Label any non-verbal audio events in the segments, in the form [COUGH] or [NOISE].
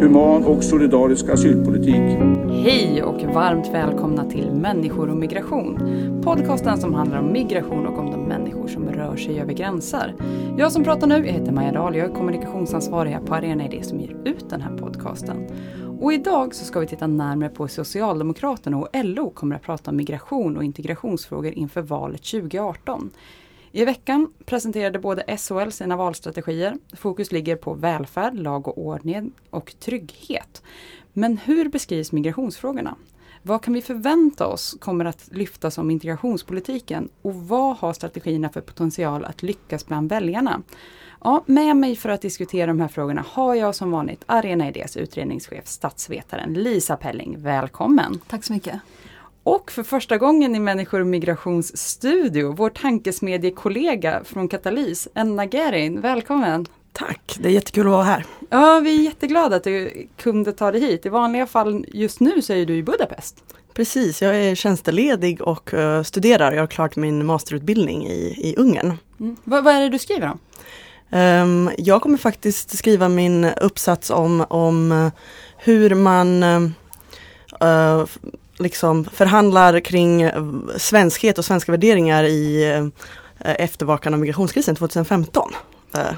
human och solidarisk asylpolitik. Hej och varmt välkomna till Människor och migration. Podcasten som handlar om migration och om de människor som rör sig över gränser. Jag som pratar nu, jag heter Maja Dahl, jag är kommunikationsansvarig här på Arena Idé som ger ut den här podcasten. Och idag så ska vi titta närmare på Socialdemokraterna och LO kommer att prata om migration och integrationsfrågor inför valet 2018. I veckan presenterade både SHL sina valstrategier. Fokus ligger på välfärd, lag och ordning och trygghet. Men hur beskrivs migrationsfrågorna? Vad kan vi förvänta oss kommer att lyftas om integrationspolitiken och vad har strategierna för potential att lyckas bland väljarna? Ja, med mig för att diskutera de här frågorna har jag som vanligt Arena Idés utredningschef, statsvetaren Lisa Pelling. Välkommen! Tack så mycket! Och för första gången i Människor och migrations studio, vår tankesmedjekollega från Katalys, Enna Gerin. Välkommen! Tack, det är jättekul att vara här. Ja, vi är jätteglada att du kunde ta dig hit. I vanliga fall just nu så är du i Budapest. Precis, jag är tjänsteledig och uh, studerar. Jag har klart min masterutbildning i, i Ungern. Mm. Vad, vad är det du skriver om? Um, jag kommer faktiskt skriva min uppsats om, om uh, hur man uh, liksom förhandlar kring svenskhet och svenska värderingar i eftervakan av migrationskrisen 2015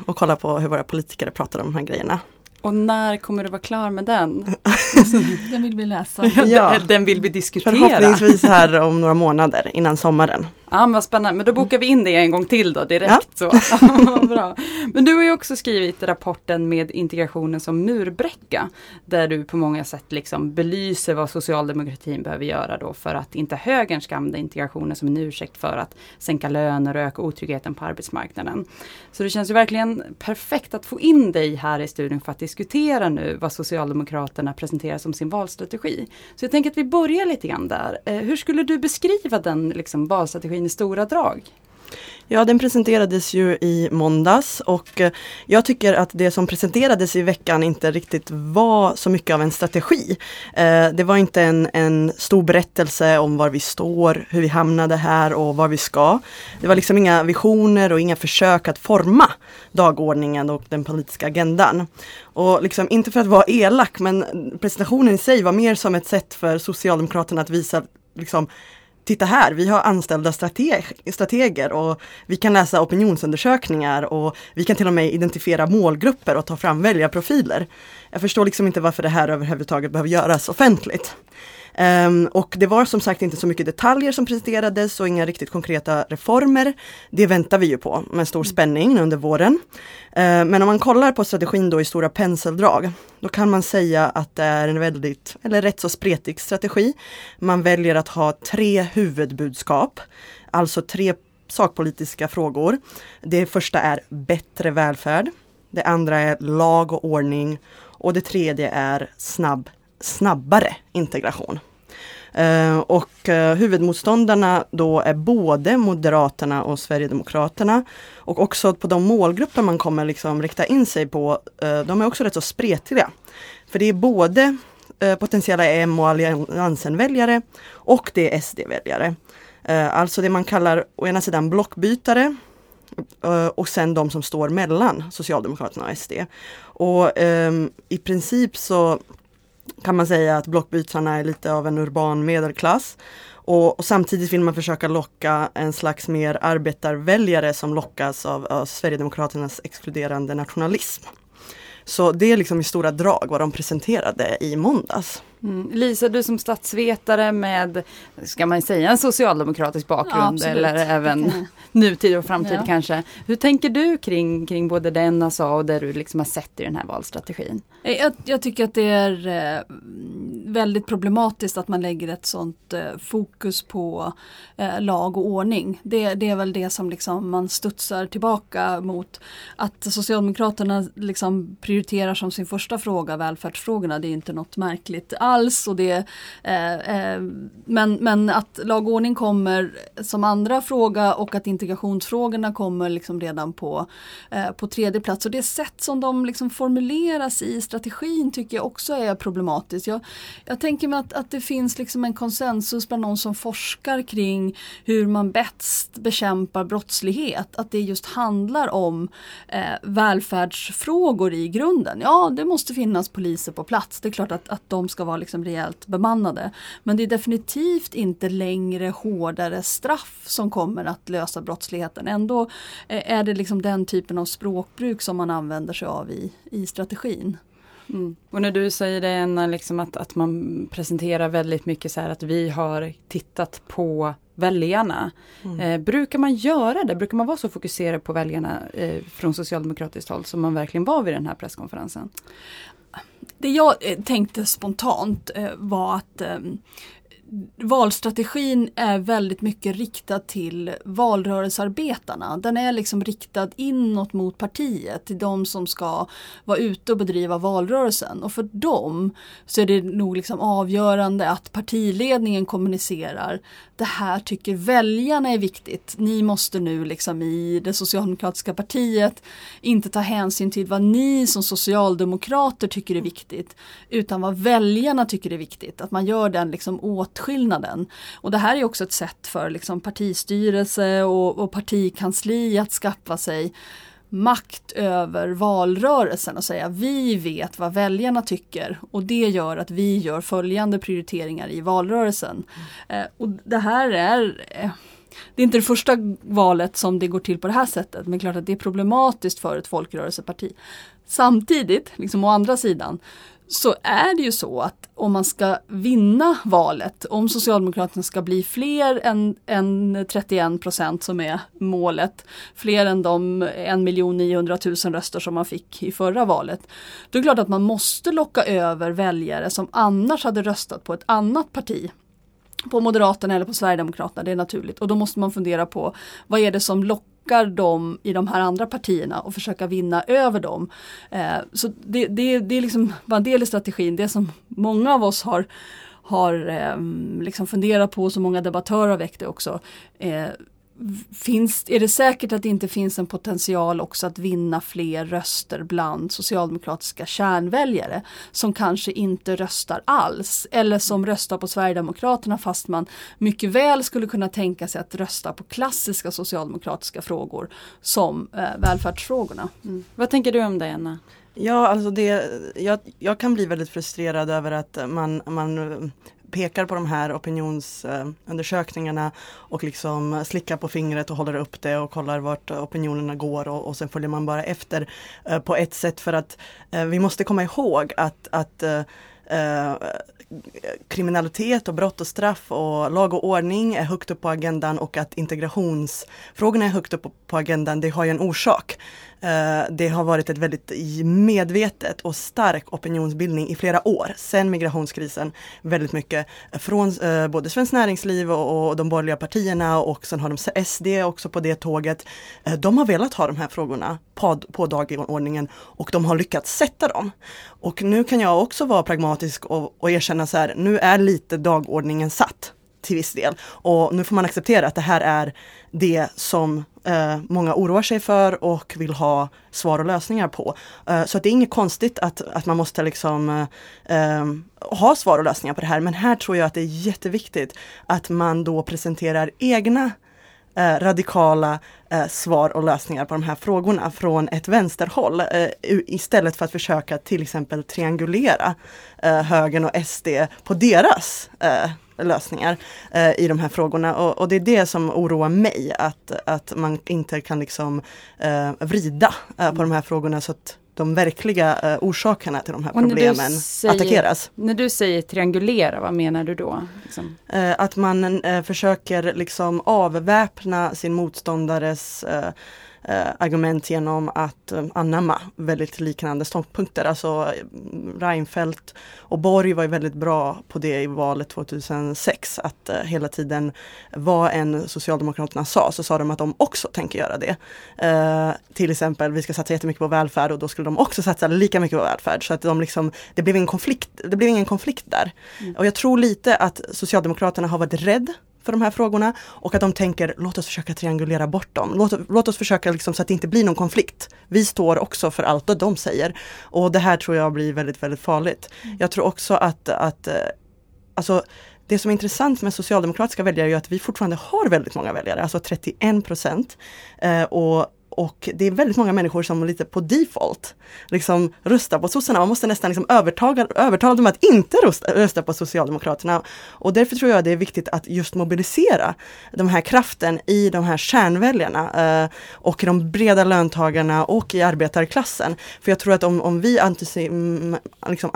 och kolla på hur våra politiker pratar om de här grejerna. Och när kommer du vara klar med den? den vill vi läsa. [LAUGHS] Ja, den vill vi diskutera. Förhoppningsvis här om några månader innan sommaren. Ja men vad spännande, men då bokar vi in det en gång till då direkt. Ja. Så. [LAUGHS] Bra. Men du har ju också skrivit rapporten med integrationen som murbräcka. Där du på många sätt liksom belyser vad socialdemokratin behöver göra då för att inte högern ska använda integrationen som en ursäkt för att sänka löner och öka otryggheten på arbetsmarknaden. Så det känns ju verkligen perfekt att få in dig här i studion för att diskutera nu vad Socialdemokraterna presenterar som sin valstrategi. Så jag tänker att vi börjar lite grann där. Eh, hur skulle du beskriva den liksom, valstrategin i stora drag? Ja, den presenterades ju i måndags och eh, jag tycker att det som presenterades i veckan inte riktigt var så mycket av en strategi. Eh, det var inte en, en stor berättelse om var vi står, hur vi hamnade här och var vi ska. Det var liksom inga visioner och inga försök att forma dagordningen och den politiska agendan. Och liksom, inte för att vara elak, men presentationen i sig var mer som ett sätt för Socialdemokraterna att visa liksom, titta här, vi har anställda strateg strateger och vi kan läsa opinionsundersökningar och vi kan till och med identifiera målgrupper och ta fram väljarprofiler. Jag förstår liksom inte varför det här överhuvudtaget behöver göras offentligt. Um, och det var som sagt inte så mycket detaljer som presenterades och inga riktigt konkreta reformer. Det väntar vi ju på med stor spänning under våren. Uh, men om man kollar på strategin då i stora penseldrag, då kan man säga att det är en väldigt, eller rätt så spretig strategi. Man väljer att ha tre huvudbudskap, alltså tre sakpolitiska frågor. Det första är bättre välfärd. Det andra är lag och ordning och det tredje är snabb snabbare integration. Eh, och eh, huvudmotståndarna då är både Moderaterna och Sverigedemokraterna. Och också på de målgrupper man kommer liksom rikta in sig på, eh, de är också rätt så spretiga. För det är både potentiella M och Alliansen-väljare och det är SD-väljare. alltså det man kallar å ena sidan blockbytare och sen de som står mellan Socialdemokraterna och SD. Och um, i princip så kan man säga att blockbytarna är lite av en urban medelklass. Och, och, samtidigt vill man försöka locka en slags mer arbetarväljare som lockas av, av Sverigedemokraternas exkluderande nationalism. Så det är liksom i stora drag vad de presenterade i måndags. Mm. Lisa, du som statsvetare med, ska man säga en socialdemokratisk bakgrund ja, eller även nutid och framtid ja. kanske. Hur tänker du kring, kring både det Enna sa och det du liksom har sett i den här valstrategin? Jag, jag tycker att det är eh, väldigt problematiskt att man lägger ett sånt eh, fokus på eh, lag och ordning. Det, det, är väl det som liksom man studsar tillbaka mot. Att Socialdemokraterna liksom prioriterar som sin första fråga välfärdsfrågorna, det är inte något märkligt alls. Och det, eh, eh, men, men att lag och ordning kommer som andra fråga och att integrationsfrågorna kommer liksom redan på, eh, på tredje plats. Och det sätt som de liksom formuleras i strategin tycker jag också är problematiskt. Jag, jag tänker mig att, att det finns liksom en konsensus bland någon som forskar kring hur man bäst bekämpar brottslighet. Att det just handlar om eh, välfärdsfrågor i grunden. Ja, det måste finnas poliser på plats. Det är klart att, att de ska vara liksom rejält bemannade. Men det är definitivt inte längre hårdare straff som kommer att lösa brottsligheten. Ändå eh, är det liksom den typen av språkbruk som man använder sig av i, i strategin. Mm. Och när du säger det Anna, liksom att, att man presenterar väldigt mycket så här att vi har tittat på väljarna. Mm. Eh, brukar man göra det? Brukar man vara så fokuserad på väljarna eh, från socialdemokratiskt håll som man verkligen var vid den här presskonferensen? Det jag eh, tänkte spontant eh, var att ehm, valstrategin är väldigt mycket riktad till valrörelsearbetarna. Den är liksom riktad inåt mot partiet, till de som ska vara ute och bedriva valrörelsen. Och för dem så är det nog liksom avgörande att partiledningen kommunicerar. Det här tycker väljarna är viktigt. Ni måste nu liksom i det socialdemokratiska partiet inte ta hänsyn till vad ni som socialdemokrater tycker är viktigt, utan vad väljarna tycker är viktigt. Att man gör den liksom åt åtskillnaden. Och det här är också ett sätt för liksom partistyrelse och, och partikansli att skaffa sig makt över valrörelsen och säga vi vet vad väljarna tycker och det gör att vi gör följande prioriteringar i valrörelsen. Mm. Eh, och det här är eh, det är inte det första valet som det går till på det här sättet men klart att det är problematiskt för ett folkrörelseparti. Samtidigt, liksom å andra sidan, så är det ju så att om man ska vinna valet, om Socialdemokraterna ska bli fler än, än 31 procent som är målet, fler än de 1 900 000 röster som man fick i förra valet, då är det klart att man måste locka över väljare som annars hade röstat på ett annat parti på Moderaterna eller på Sverigedemokraterna, det är naturligt. Och då måste man fundera på vad är det som lockar lockar dem i de här andra partierna och försöka vinna över dem. Eh, så det, det, det är liksom bara en del i strategin, det som många av oss har har eh, liksom funderat på, så många debattörer har väckt det också. Eh, finns, är det säkert att det inte finns en potential också att vinna fler röster bland socialdemokratiska kärnväljare som kanske inte röstar alls eller som röstar på Sverigedemokraterna fast man mycket väl skulle kunna tänka sig att rösta på klassiska socialdemokratiska frågor som eh, välfärdsfrågorna. Mm. Vad tänker du om det Anna? Ja, alltså det, jag, jag kan bli väldigt frustrerad över att man, man pekar på de här opinionsundersökningarna och liksom slickar på fingret och håller upp det och kollar vart opinionerna går och, och sen följer man bara efter eh, på ett sätt för att eh, vi måste komma ihåg att, att eh, kriminalitet och brott och straff och lag och ordning är högt upp på agendan och att integrationsfrågorna är högt upp på agendan, det har ju en orsak. Eh, det har varit ett väldigt medvetet och stark opinionsbildning i flera år, sedan migrationskrisen. Väldigt mycket från eh, både Svenskt Näringsliv och de borgerliga partierna och sen har de SD också på det tåget. Eh, de har velat ha de här frågorna på, på dagordningen och de har lyckats sätta dem. Och nu kan jag också vara pragmatisk och, och erkänna så här, nu är lite dagordningen satt till viss del. Och nu får man acceptera att det här är det som eh, många oroar sig för och vill ha svar och lösningar på. Eh, så det är inget konstigt att, att man måste liksom eh, eh, ha svar och lösningar på det här. Men här tror jag att det är jätteviktigt att man då presenterar egna eh, radikala eh, svar och lösningar på de här frågorna från ett vänsterhåll eh, istället för att försöka till exempel triangulera eh, högern och SD på deras eh, lösningar eh, i de här frågorna. Och, och, det är det som oroar mig, att, att man inte kan liksom eh, vrida eh, på de här frågorna så att de verkliga eh, orsakerna till de här problemen säger, attackeras. När du säger triangulera, vad menar du då? Liksom? Eh, att man eh, försöker liksom avväpna sin motståndares argument genom att eh, anamma väldigt liknande ståndpunkter. Alltså Reinfeldt och Borg var väldigt bra på det i valet 2006. Att eh, hela tiden vad en Socialdemokraterna sa så sa de att de också tänker göra det. Eh, till exempel vi ska satsa jättemycket på välfärd och då skulle de också satsa lika mycket på välfärd. Så att de liksom, det blev ingen konflikt, det blev ingen konflikt där. Mm. Och jag tror lite att Socialdemokraterna har varit rädd för de här frågorna och att de tänker låt oss försöka triangulera bort dem. Låt, låt oss försöka liksom så att det inte blir någon konflikt. Vi står också för allt och de säger. Och det här tror jag blir väldigt, väldigt farligt. Mm. Jag tror också att, att eh, alltså, det som är intressant med socialdemokratiska väljare är att vi fortfarande har väldigt många väljare, alltså 31 procent. Eh, och och det är väldigt många människor som lite på default liksom röstar på sossarna. Man måste nästan liksom övertala, övertala dem att inte rösta, rösta på Socialdemokraterna. Och därför tror jag det är viktigt att just mobilisera den här kraften i de här kärnväljarna eh, och i de breda löntagarna och i arbetarklassen. För jag tror att om, om vi antisem, liksom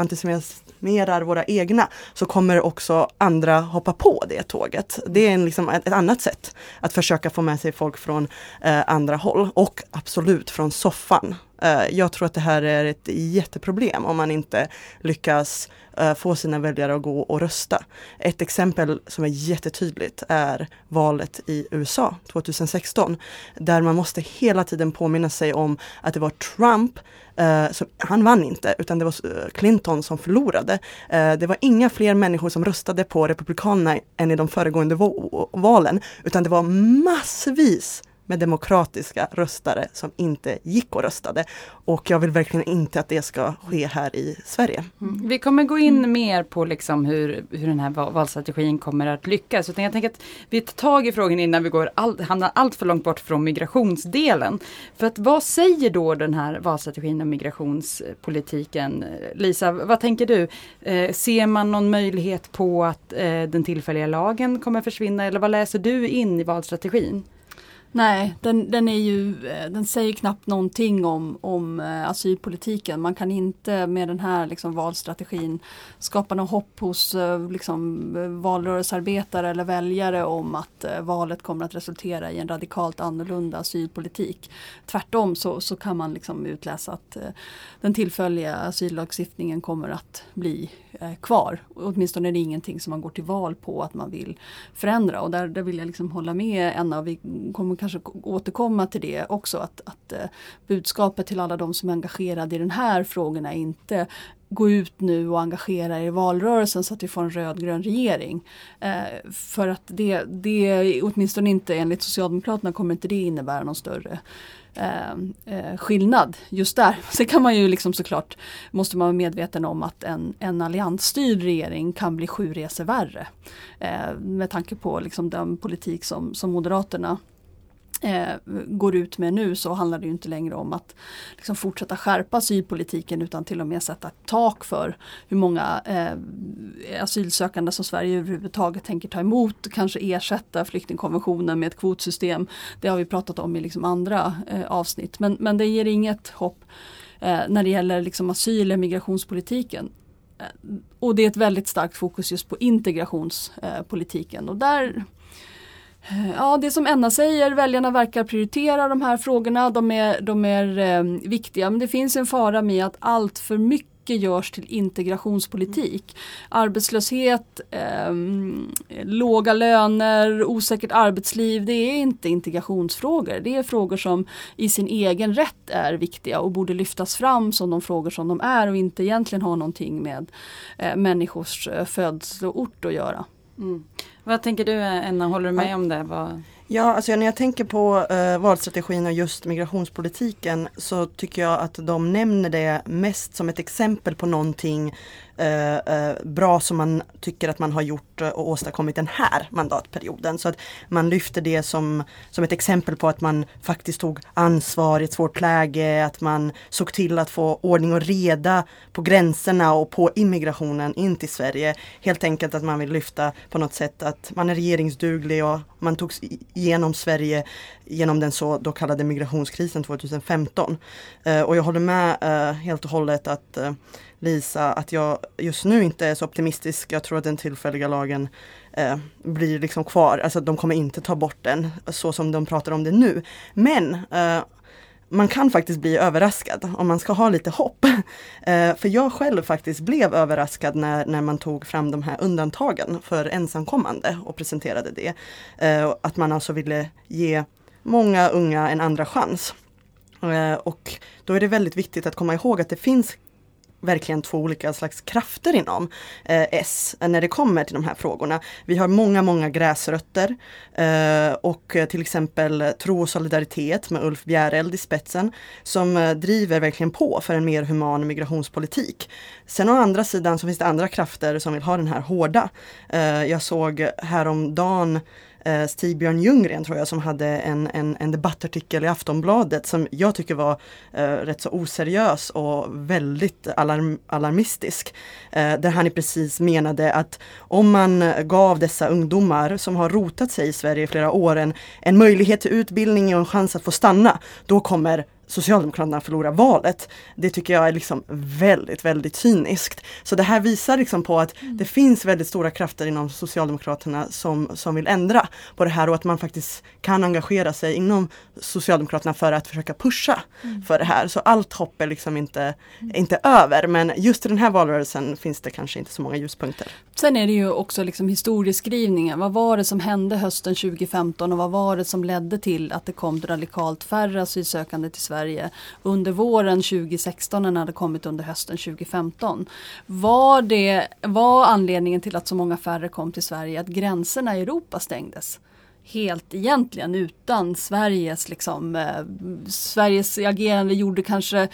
antisemimerar våra egna så kommer också andra hoppa på det tåget. Det är en, liksom ett, ett annat sätt att försöka få med sig folk från eh, andra håll. Och absolut från soffan. Eh, jag tror att det här är ett jätteproblem om man inte lyckas eh, få sina väljare att gå och rösta. Ett exempel som är jättetydligt är valet i USA 2016 där man måste hela tiden påminna sig om att det var Trump Uh, som, han vann inte, utan det var Clinton som förlorade. Uh, det var inga fler människor som röstade på Republikanerna än i de föregående valen, utan det var massvis med demokratiska röstare som inte gick och röstade. Och jag vill verkligen inte att det ska ske här i Sverige. Mm. Vi kommer gå in mm. mer på liksom hur, hur den här valstrategin kommer att lyckas. Utan jag tänker att vi tar tag i frågan innan vi går all, hamnar allt för långt bort från migrationsdelen. För att vad säger då den här valstrategin och migrationspolitiken? Lisa, vad tänker du? Eh, ser man någon möjlighet på att eh, den tillfälliga lagen kommer försvinna eller vad läser du in i valstrategin? Nej, den, den, är ju, eh, den säger knappt någonting om, om eh, asylpolitiken. Man kan inte med den här liksom, valstrategin skapa något hopp hos eh, liksom, valrörelsearbetare eller väljare om att valet kommer att resultera i en radikalt annorlunda asylpolitik. Tvärtom så, så kan man liksom utläsa att den tillfälliga asyllagstiftningen kommer att bli kvar. Åtminstone är det ingenting som man går till val på att man vill förändra och där, där vill jag liksom hålla med Enna. Vi kommer kanske återkomma till det också att, att eh, budskapet till alla de som är engagerade i den här frågan är inte gå ut nu och engagera er i valrörelsen så att vi får en rödgrön regering. Eh, för att det, det, åtminstone inte enligt Socialdemokraterna kommer inte det innebära någon större eh, eh skillnad just där. [LAUGHS] Sen kan man ju liksom såklart, måste man vara medveten om att en, en alliansstyrd regering kan bli sju resor värre. Eh, med tanke på liksom den politik som, som Moderaterna eh, går ut med nu så handlar det inte längre om att liksom, fortsätta skärpa asylpolitiken utan till och med sätta ett tak för hur många eh, asylsökande som Sverige överhuvudtaget tänker ta emot. Kanske ersätta flyktingkonventionen med ett kvotsystem. Det har vi pratat om i liksom andra eh, avsnitt men, men det ger inget hopp eh, när det gäller liksom asyl och migrationspolitiken. Eh, och det är ett väldigt starkt fokus just på integrationspolitiken och där Ja, det som Enna säger, väljarna verkar prioritera de här frågorna. De är, de är eh, viktiga, men det finns en fara med att allt för mycket görs till integrationspolitik. Arbetslöshet, eh, låga löner, osäkert arbetsliv, det är inte integrationsfrågor. Det är frågor som i sin egen rätt är viktiga och borde lyftas fram som de frågor som de är och inte egentligen har någonting med eh, människors eh, födsloort att göra. Mm. Vad tänker du Enna, håller du med om det? Vad... Ja, alltså när jag tänker på eh, valstrategin och just migrationspolitiken så tycker jag att de nämner det mest som ett exempel på någonting Eh, eh, bra som man tycker att man har gjort eh, och åstadkommit den här mandatperioden. Så att man lyfter det som, som ett exempel på att man faktiskt tog ansvar i ett svårt läge, att man såg till att få ordning och reda på gränserna och på immigrationen in till Sverige. Helt enkelt att man vill lyfta på något sätt att man är regeringsduglig och man tog igenom Sverige genom den så då kallade migrationskrisen 2015. Eh, och jag håller med eh, helt och hållet att eh, Lisa att jag just nu inte är så optimistisk. Jag tror att den tillfälliga lagen eh, blir liksom kvar. Alltså de kommer inte ta bort den så som de pratar om det nu. Men eh, man kan faktiskt bli överraskad om man ska ha lite hopp. [LAUGHS] Eh, för jag själv faktiskt blev överraskad när, när man tog fram de här undantagen för ensamkommande och presenterade det. Eh, att man alltså ville ge många unga en andra chans. Eh, och då är det väldigt viktigt att komma ihåg att det finns verkligen två olika slags krafter inom eh, S när det kommer till de här frågorna. Vi har många, många gräsrötter eh, och till exempel Tro och solidaritet med Ulf Bjäreld i spetsen som eh, driver verkligen på för en mer human migrationspolitik. Sen å andra sidan så finns det andra krafter som vill ha den här hårda. Eh, jag såg häromdagen eh, Stig-Björn Ljunggren tror jag som hade en, en, en debattartikel i Aftonbladet som jag tycker var eh, rätt så oseriös och väldigt alarm, alarmistisk. Eh, där han precis menade att om man gav dessa ungdomar som har rotat sig i Sverige i flera år en, en möjlighet till utbildning och en chans att få stanna, då kommer Socialdemokraterna förlorar valet. Det tycker jag är liksom väldigt, väldigt cyniskt. Så det här visar liksom på att mm. det finns väldigt stora krafter inom Socialdemokraterna som, som vill ändra på det här och att man faktiskt kan engagera sig inom Socialdemokraterna för att försöka pusha mm. för det här. Så allt hopp är liksom inte, mm. inte över men just i den här valrörelsen finns det kanske inte så många ljuspunkter. Sen är det ju också liksom historieskrivningen. Vad var det som hände hösten 2015 och vad var det som ledde till att det kom radikalt färre asylsökande till Sverige Sverige under våren 2016 när den hade kommit under hösten 2015. Var, det, var anledningen till att så många färre kom till Sverige att gränserna i Europa stängdes? helt egentligen utan Sveriges liksom eh, Sveriges agerande gjorde kanske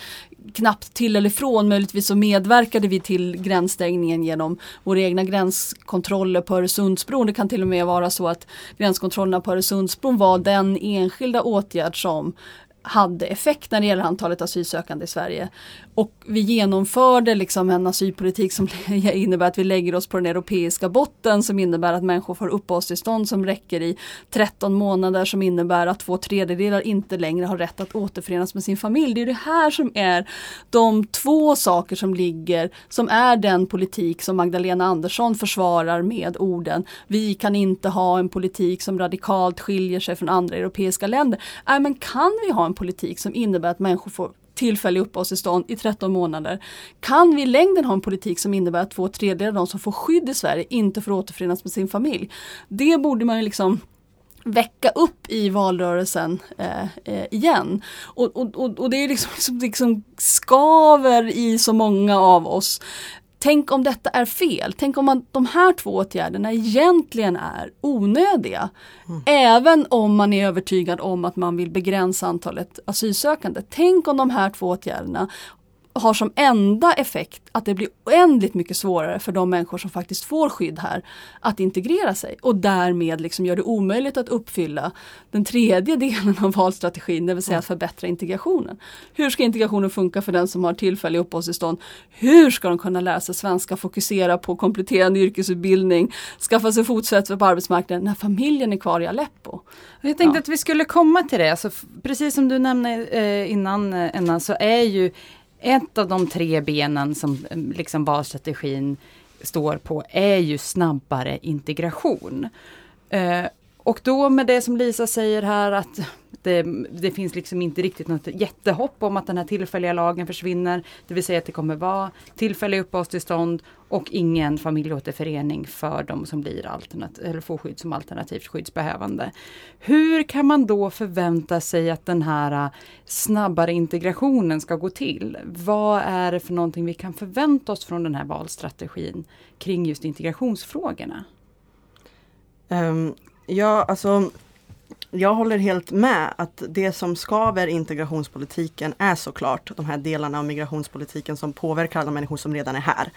knappt till eller från. Möjligtvis så medverkade vi till gränsstängningen genom våra egna gränskontroller på Öresundsbron. Det kan till och med vara så att gränskontrollerna på Öresundsbron var den enskilda åtgärd som hade effekt när det gäller antalet asylsökande i Sverige. Och vi genomförde liksom en asylpolitik som [LAUGHS] innebär att vi lägger oss på den europeiska botten som innebär att människor får uppehållstillstånd som räcker i 13 månader som innebär att två tredjedelar inte längre har rätt att återförenas med sin familj. Det är det här som är de två saker som ligger, som är den politik som Magdalena Andersson försvarar med orden vi kan inte ha en politik som radikalt skiljer sig från andra europeiska länder. Nej men kan vi ha en politik som innebär att människor får tillfällig uppehållstillstånd i 13 månader. Kan vi i längden ha en politik som innebär att två tredjedelar av de som får skydd i Sverige inte får återförenas med sin familj? Det borde man ju liksom väcka upp i valrörelsen eh, eh, igen. Och, och, och, och, det är liksom, liksom, liksom skaver i så många av oss. Tänk om detta är fel. Tänk om man, de här två åtgärderna egentligen är onödiga. Mm. Även om man är övertygad om att man vill begränsa antalet asylsökande. Tänk om de här två åtgärderna har som enda effekt att det blir oändligt mycket svårare för de människor som faktiskt får skydd här att integrera sig och därmed liksom gör det omöjligt att uppfylla den tredje [LAUGHS] delen av valstrategin, det vill säga att förbättra integrationen. Hur ska integrationen funka för den som har tillfällig uppehållstillstånd? Hur ska de kunna lära sig svenska, fokusera på kompletterande yrkesutbildning, skaffa sig fotfäste på arbetsmarknaden när familjen är kvar i Aleppo? Jag tänkte ja. att vi skulle komma till det, alltså, precis som du nämnde eh, innan, eh, så är ju ett av de tre benen som eh, liksom valstrategin står på är ju snabbare integration. Eh, och då med det som Lisa säger här att det, det, finns liksom inte riktigt något jättehopp om att den här tillfälliga lagen försvinner. Det vill säga att det kommer vara tillfälliga uppehållstillstånd och ingen familjeåterförening för de som blir alternat eller får skydd som alternativt skyddsbehövande. Hur kan man då förvänta sig att den här äh, snabbare integrationen ska gå till? Vad är det för någonting vi kan förvänta oss från den här valstrategin kring just integrationsfrågorna? Um, ja, alltså jag håller helt med att det som skaver integrationspolitiken är såklart de här delarna av migrationspolitiken som påverkar alla människor som redan är här.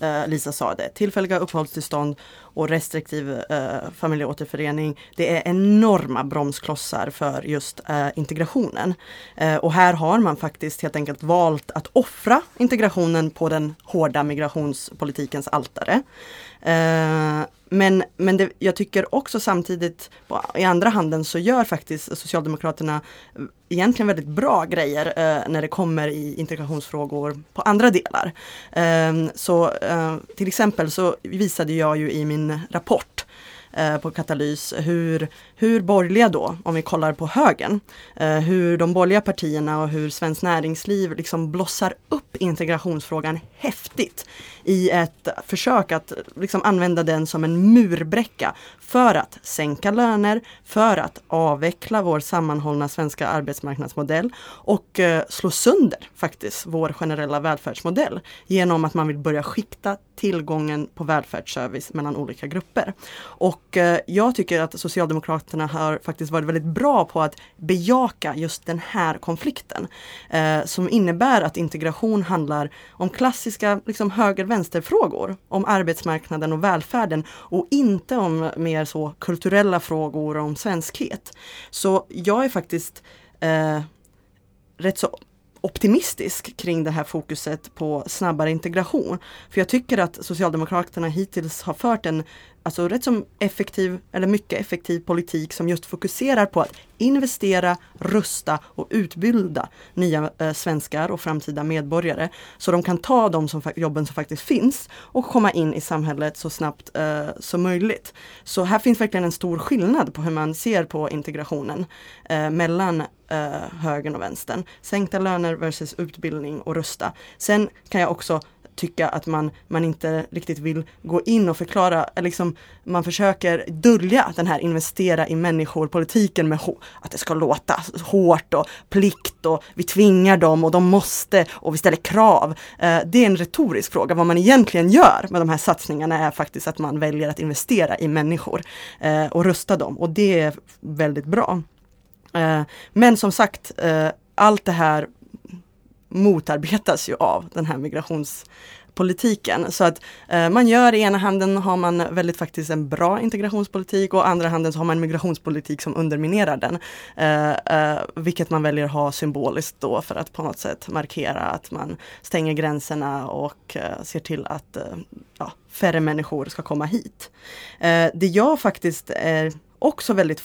Eh, Lisa sa det, tillfälliga uppehållstillstånd och restriktiv eh, familjeåterförening. Det är enorma bromsklossar för just eh, integrationen. Eh, och här har man faktiskt helt enkelt valt att offra integrationen på den hårda migrationspolitikens altare. Eh, men, men det, jag tycker också samtidigt, i andra handen så gör faktiskt Socialdemokraterna egentligen väldigt bra grejer eh, när det kommer i integrationsfrågor på andra delar. Eh, så eh, till exempel så visade jag ju i min rapport eh, på Katalys hur, hur borgerliga då, om vi kollar på högern, eh, hur de borgerliga partierna och hur Svenskt Näringsliv liksom blossar upp integrationsfrågan häftigt i ett försök att liksom använda den som en murbräcka för att sänka löner, för att avveckla vår sammanhållna svenska arbetsmarknadsmodell och eh, slå sönder faktiskt vår generella välfärdsmodell genom att man vill börja skikta tillgången på välfärdsservice mellan olika grupper. Och eh, jag tycker att Socialdemokraterna har faktiskt varit väldigt bra på att bejaka just den här konflikten. Eh, som innebär att integration handlar om klassiska liksom, vänsterfrågor, Om arbetsmarknaden och välfärden och inte om mer så kulturella frågor om svenskhet. Så jag är faktiskt eh, rätt så optimistisk kring det här fokuset på snabbare integration. För jag tycker att Socialdemokraterna hittills har fört en alltså rätt som effektiv eller mycket effektiv politik som just fokuserar på att investera, rusta och utbilda nya eh, svenskar och framtida medborgare. Så de kan ta de som, jobben som faktiskt finns och komma in i samhället så snabbt eh, som möjligt. Så här finns verkligen en stor skillnad på hur man ser på integrationen eh, mellan eh, högern och vänstern. Sänkta löner versus utbildning och rusta. Sen kan jag också tycka att man, man inte riktigt vill gå in och förklara, eh, liksom, man försöker dölja den här investera i människor-politiken med att det ska låta hårt och plikt och vi tvingar dem och de måste och vi ställer krav. Eh, det är en retorisk fråga. Vad man egentligen gör med de här satsningarna är faktiskt att man väljer att investera i människor eh, och rusta dem och det är väldigt bra. Eh, men som sagt, eh, allt det här motarbetas ju av den här migrationspolitiken. Så att eh, man gör i ena handen har man väldigt faktiskt en bra integrationspolitik och andra handen så har man en migrationspolitik som underminerar den. Eh, eh, vilket man väljer att ha symboliskt då för att på något sätt markera att man stänger gränserna och eh, ser till att eh, ja, färre människor ska komma hit. Eh, det jag faktiskt är också väldigt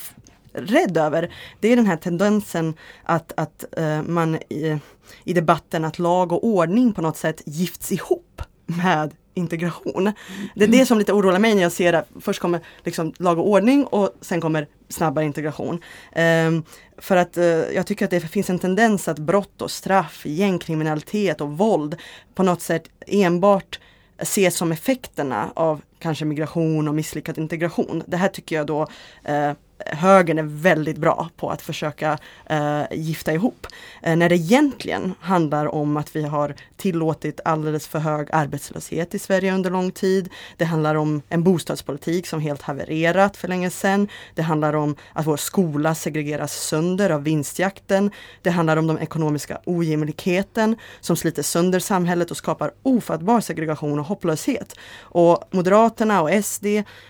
rädd över, det är den här tendensen att, att eh, man i, i debatten att lag och ordning på något sätt gifts ihop med integration. Det är det som lite oroar mig när jag ser att först kommer liksom lag och ordning och sen kommer snabbare integration. Um, för att uh, jag tycker att det finns en tendens att brott och straff, gängkriminalitet och våld på något sätt enbart ses som effekterna av kanske migration och misslyckad integration. Det här tycker jag då eh, högern är väldigt bra på att försöka eh, gifta ihop. Eh, när det egentligen handlar om att vi har tillåtit alldeles för hög arbetslöshet i Sverige under lång tid. Det handlar om en bostadspolitik som helt havererat för länge sedan. Det handlar om att vår skola segregeras sönder av vinstjakten. Det handlar om den ekonomiska ojämlikheten som sliter sönder samhället och skapar ofattbar segregation och hopplöshet. Och Moderaterna och SD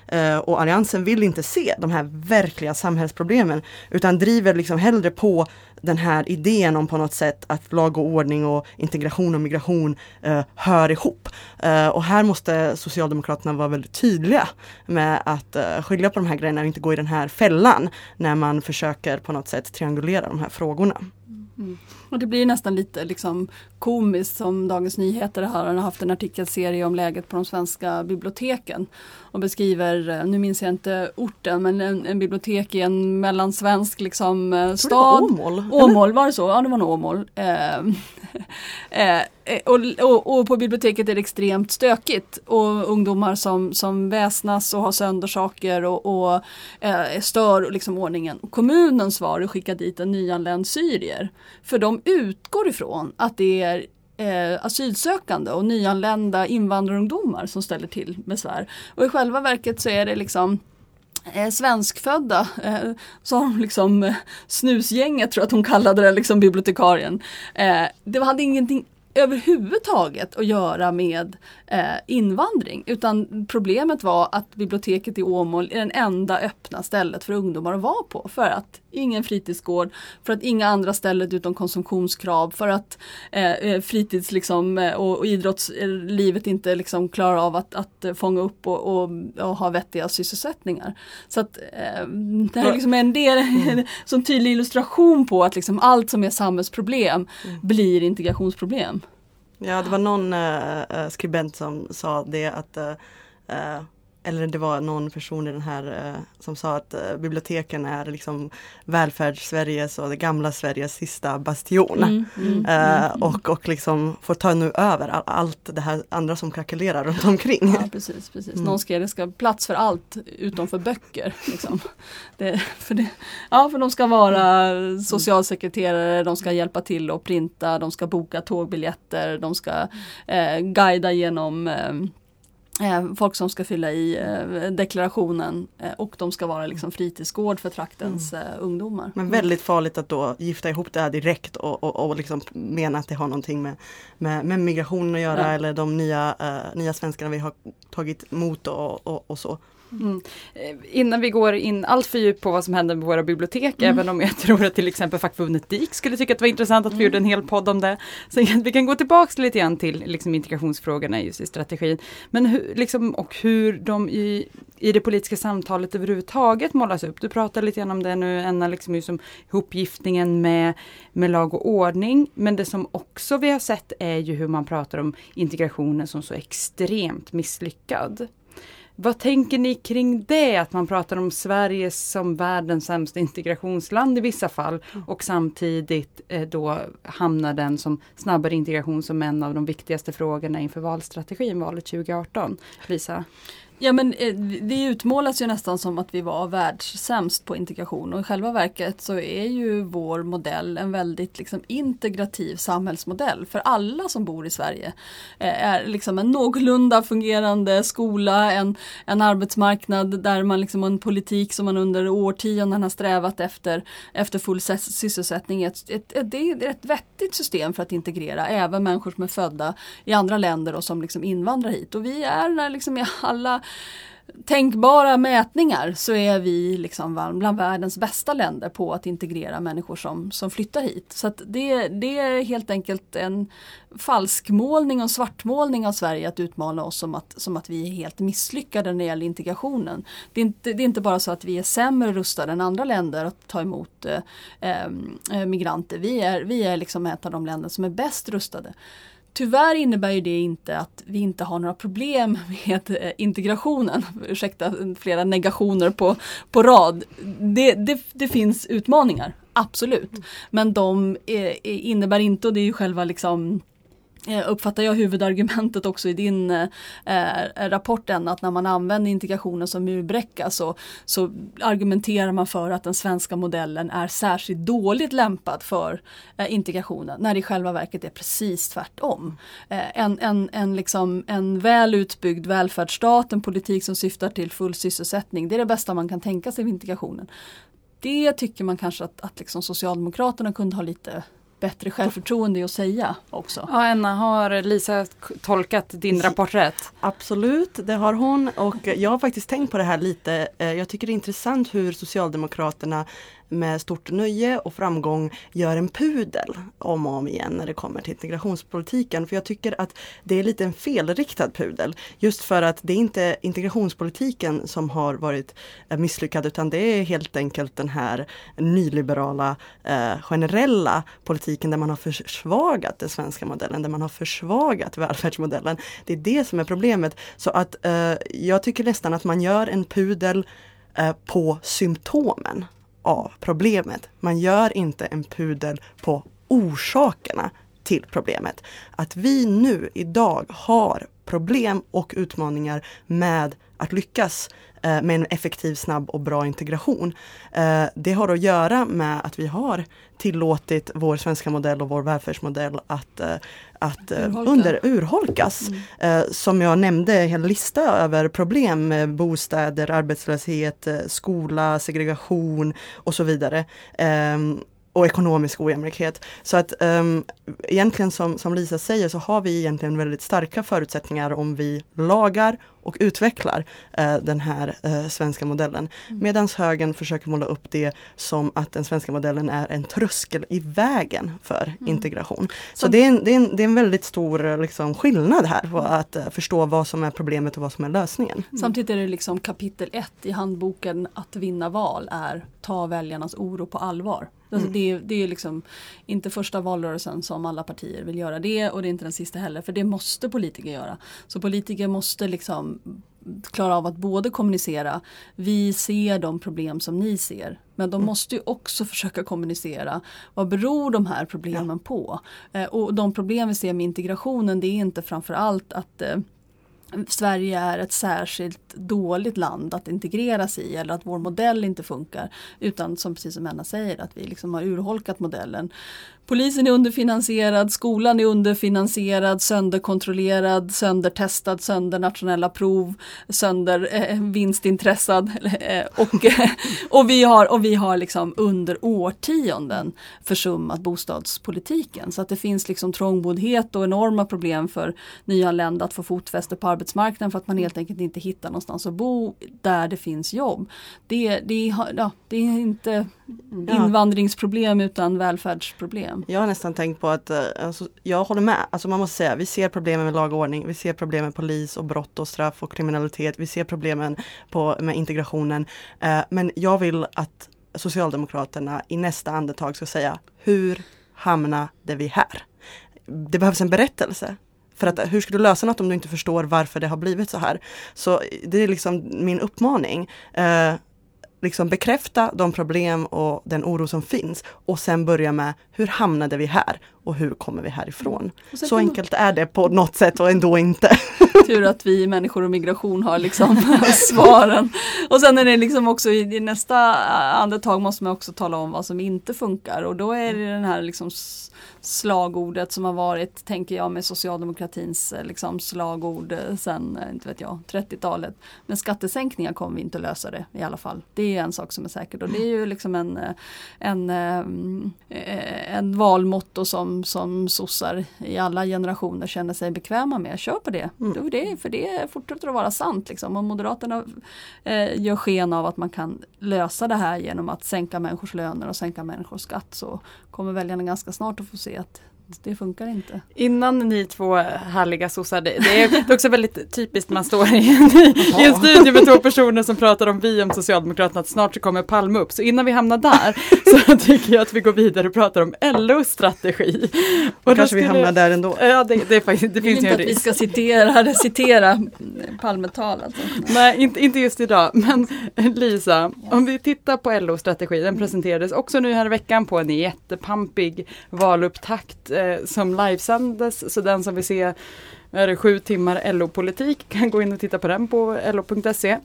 eh, och Alliansen vill inte se de här verkliga samhällsproblemen utan driver liksom hellre på den här idén om på något sätt att lag och ordning och integration och migration eh, hör ihop. Eh, och här måste Socialdemokraterna vara väldigt tydliga med att eh, skilja på de här grejerna och inte gå i den här fällan när man försöker på något sätt triangulera de här frågorna. Mm. Och det blir nästan lite liksom komiskt som Dagens Nyheter har haft en artikelserie om läget på de svenska biblioteken. Och beskriver, eh, nu minns jag inte orten, men en, en bibliotek i en mellansvensk liksom, eh, stad. Åmål? Åmål, var det så? Ja det var nog Åmål. [LAUGHS] Eh, eh, och, och, och, på biblioteket är det extremt stökigt och ungdomar som, som väsnas och har sönder saker och, och eh, stör liksom ordningen. Kommunens svar är att skicka dit en nyanländ syrier. För de utgår ifrån att det är eh, asylsökande och nyanlända invandrarungdomar som ställer till besvär. Och i själva verket så är det liksom eh, svenskfödda, eh, så har de liksom eh, snusgänget tror jag att hon kallade det, liksom bibliotekarien. Eh, det hade ingenting överhuvudtaget att göra med eh, invandring. Utan problemet var att biblioteket i Åmål är den enda öppna stället för ungdomar att vara på. För att ingen fritidsgård, för att inga andra ställen utom konsumtionskrav, för att eh, eh fritids liksom, eh, och, och idrottslivet inte liksom klarar av att, att fånga upp och, och, och ha vettiga sysselsättningar. Så att eh, det här är liksom en del, mm. [LAUGHS] som tydlig illustration på att liksom allt som är samhällsproblem mm. blir integrationsproblem. Ja, det var någon äh, skribent som sa det att äh, eller det var någon person i den här eh, som sa att eh, biblioteken är liksom välfärds-Sveriges och det gamla Sveriges sista bastion. Mm, mm, Eh, mm. och, och liksom får ta nu över all, allt det här andra som krackelerar runt omkring. Ja precis, precis. Mm. Någon skrev det ska plats för allt utom för böcker. Liksom. Det, för det, ja, för de ska vara socialsekreterare, de ska hjälpa till att printa, de ska boka tågbiljetter, de ska eh, guida genom eh, folk som ska fylla i eh, deklarationen eh, och de ska vara liksom fritidsgård för traktens eh, ungdomar. Men väldigt farligt att då gifta ihop det här direkt och, och, och liksom mena att det har någonting med, med, med migration att göra Ja. eller de nya, eh, nya svenskarna vi har tagit emot och, och, och så. Mm. Eh, Innan vi går in allt för djupt på vad som händer med våra bibliotek, även om jag [LAUGHS] tror att till exempel fackförbundet DIK skulle tycka att det var intressant att vi gjorde en hel podd om det. Så vi kan gå tillbaks lite grann till liksom, integrationsfrågorna just i strategin. Men hur, liksom, och hur de i, i det politiska samtalet överhuvudtaget målas upp. Du pratar lite grann om det nu, Enna, liksom, just om ihopgiftningen med, med lag och ordning. Men det som också vi har sett är ju hur man pratar om integrationen som så extremt misslyckad. Vad tänker ni kring det? Att man pratar om Sverige som världens sämsta integrationsland i vissa fall och samtidigt eh, då hamnar den som snabbare integration som en av de viktigaste frågorna inför valstrategin valet 2018. Lisa? Ja men eh, det utmålas ju nästan som att vi var världssämst på integration och i själva verket så är ju vår modell en väldigt liksom, integrativ samhällsmodell för alla som bor i Sverige. Eh, är liksom en någorlunda fungerande skola, en, en arbetsmarknad där man liksom har en politik som man under årtionden har strävat efter, efter full sysselsättning. Ett, ett, ett, det är ett vettigt system för att integrera även människor som är födda i andra länder och som liksom invandrar hit. Och vi är liksom i alla tänkbara mätningar så är vi liksom bland världens bästa länder på att integrera människor som, som flyttar hit. Så att det, det är helt enkelt en falskmålning och svartmålning av Sverige att utmana oss som att, som att vi är helt misslyckade när det gäller integrationen. Det är, inte, det är inte bara så att vi är sämre rustade än andra länder att ta emot eh, eh, migranter. Vi är, vi är liksom ett av de länder som är bäst rustade. Tyvärr innebär ju det inte att vi inte har några problem [LAUGHS] med eh, integrationen. Ursäkta flera negationer på, på rad. Det, det, det finns utmaningar, absolut. Men de eh, innebär inte, och det är ju själva liksom eh, Eh, uppfattar jag huvudargumentet också i din eh, rapport än att när man använder integrationen som murbräcka så, så argumenterar man för att den svenska modellen är särskilt dåligt lämpad för eh, integrationen när det i själva verket är precis tvärtom. Eh, en, en, en, liksom, en väl utbyggd välfärdsstat, en politik som syftar till full sysselsättning, det är det bästa man kan tänka sig för integrationen. Det tycker man kanske att, att liksom Socialdemokraterna kunde ha lite bättre självförtroende i att säga också. Ja, Enna, har Lisa tolkat din rapport rätt? Absolut, det har hon och jag har faktiskt tänkt på det här lite. Eh, Jag tycker det är intressant hur Socialdemokraterna med stort nöje och framgång gör en pudel om och om igen när det kommer till integrationspolitiken. För jag tycker att det är lite en felriktad pudel. Just för att det är inte integrationspolitiken som har varit eh, misslyckad utan det är helt enkelt den här nyliberala eh, generella politiken där man har försvagat den svenska modellen, där man har försvagat välfärdsmodellen. Det är det som är problemet. Så att eh, jag tycker nästan att man gör en pudel eh, på symptomen av problemet. Man gör inte en pudel på orsakerna till problemet. Att vi nu idag har problem och utmaningar med att lyckas eh, med en effektiv, snabb och bra integration. Eh, det har att göra med att vi har tillåtit vår svenska modell och vår välfärdsmodell att, eh, att Urholka. under, urholkas. Eh, som jag nämnde, en lista över problem med bostäder, arbetslöshet, skola, segregation och så vidare. Och ekonomisk ojämlikhet. Så att um, egentligen som, som Lisa säger så har vi egentligen väldigt starka förutsättningar om vi lagar och utvecklar eh, den här eh, svenska modellen. Medan högern försöker måla upp det som att den svenska modellen är en tröskel i vägen för integration. Så Som- det är, en, det, är en, det är en väldigt stor eh, liksom, skillnad här på att eh, förstå vad som är problemet och vad som är lösningen. Samtidigt är det liksom kapitel ett i handboken att vinna val är ta väljarnas oro på allvar. Alltså det, är- det är liksom inte första valrörelsen som alla partier vill göra det och det är inte den sista heller för det måste politiker göra. Så politiker måste liksom klara av att både kommunicera, vi ser de problem som ni ser. Men de måste ju också försöka kommunicera. Vad beror de här problemen på? Eh, och de problem vi ser med integrationen det är inte framförallt att eh, Sverige är ett särskilt dåligt land att integreras i eller att vår modell inte funkar. Utan som precis som Anna säger att vi liksom har urholkat modellen. Polisen är underfinansierad, skolan är underfinansierad, sönderkontrollerad, söndertestad, sönder nationella prov, sönder eh, vinstintresserad. [LAUGHS] Eh, och, eh, och vi har, och vi har liksom under årtionden försummat bostadspolitiken. Så att det finns liksom trångboddhet och enorma problem för nyanlända att få fotfäste på arbetsmarknaden för att man helt enkelt inte hittar någonstans att bo där det finns jobb. Det, det, ja, det är inte invandringsproblem utan välfärdsproblem. Jag har nästan tänkt på att, eh, alltså, jag håller med, alltså man måste säga, vi ser problemen med lag och ordning, vi ser problemen med polis och brott och straff och kriminalitet, vi ser problemen på, med integrationen. Eh, men jag vill att Socialdemokraterna i nästa andetag ska säga, hur hamnade vi här? Det behövs en berättelse. För att hur ska du lösa något om du inte förstår varför det har blivit så här? Så det är liksom min uppmaning. Eh, liksom bekräfta de problem och den oro som finns och sen börja med hur hamnade vi här? Och hur kommer vi härifrån? Så enkelt är det på något sätt och ändå inte. [LAUGHS] Tur att vi människor och migration har liksom [LAUGHS] svaren. Och sen är det liksom också i, nästa andetag måste man också tala om vad som inte funkar och då är det den här liksom slagordet som har varit, tänker jag, med socialdemokratins eh, liksom, slagord eh, sen, eh, inte vet jag, 30-talet. Men skattesänkningar kommer vi inte lösa det i alla fall. Det är en sak som är säkert och det är ju liksom en, en, en, en valmotto som, som sossar i alla generationer känner sig bekväma med. Kör på det, mm. det för det fortsätter att vara sant. Liksom. Och Moderaterna eh, gör sken av att man kan lösa det här genom att sänka människors löner och sänka människors skatt så kommer väljarna ganska snart att få se att det funkar inte. Innan ni två härliga sossar, det, det är [LAUGHS] också väldigt typiskt man står i en, i en studio med två personer som pratar om vi om Socialdemokraterna, att snart så kommer Palme upp. Så innan vi hamnar där [LAUGHS] så tycker jag att vi går vidare och pratar om LOs strategi. Och kanske vi hamnar där ändå. Ja, det, det, faktiskt, det finns ju en risk. att vi ska citera, citera Palmetal alltså. Nej, inte, inte just idag. Men Lisa, om vi tittar på LOs strategi, den presenterades också nu här i veckan på en jättepampig valupptakt eh, som livesändes. Så den som vill se är det sju timmar LO-politik [LAUGHS] kan gå in och titta på den på lo.se. Eh,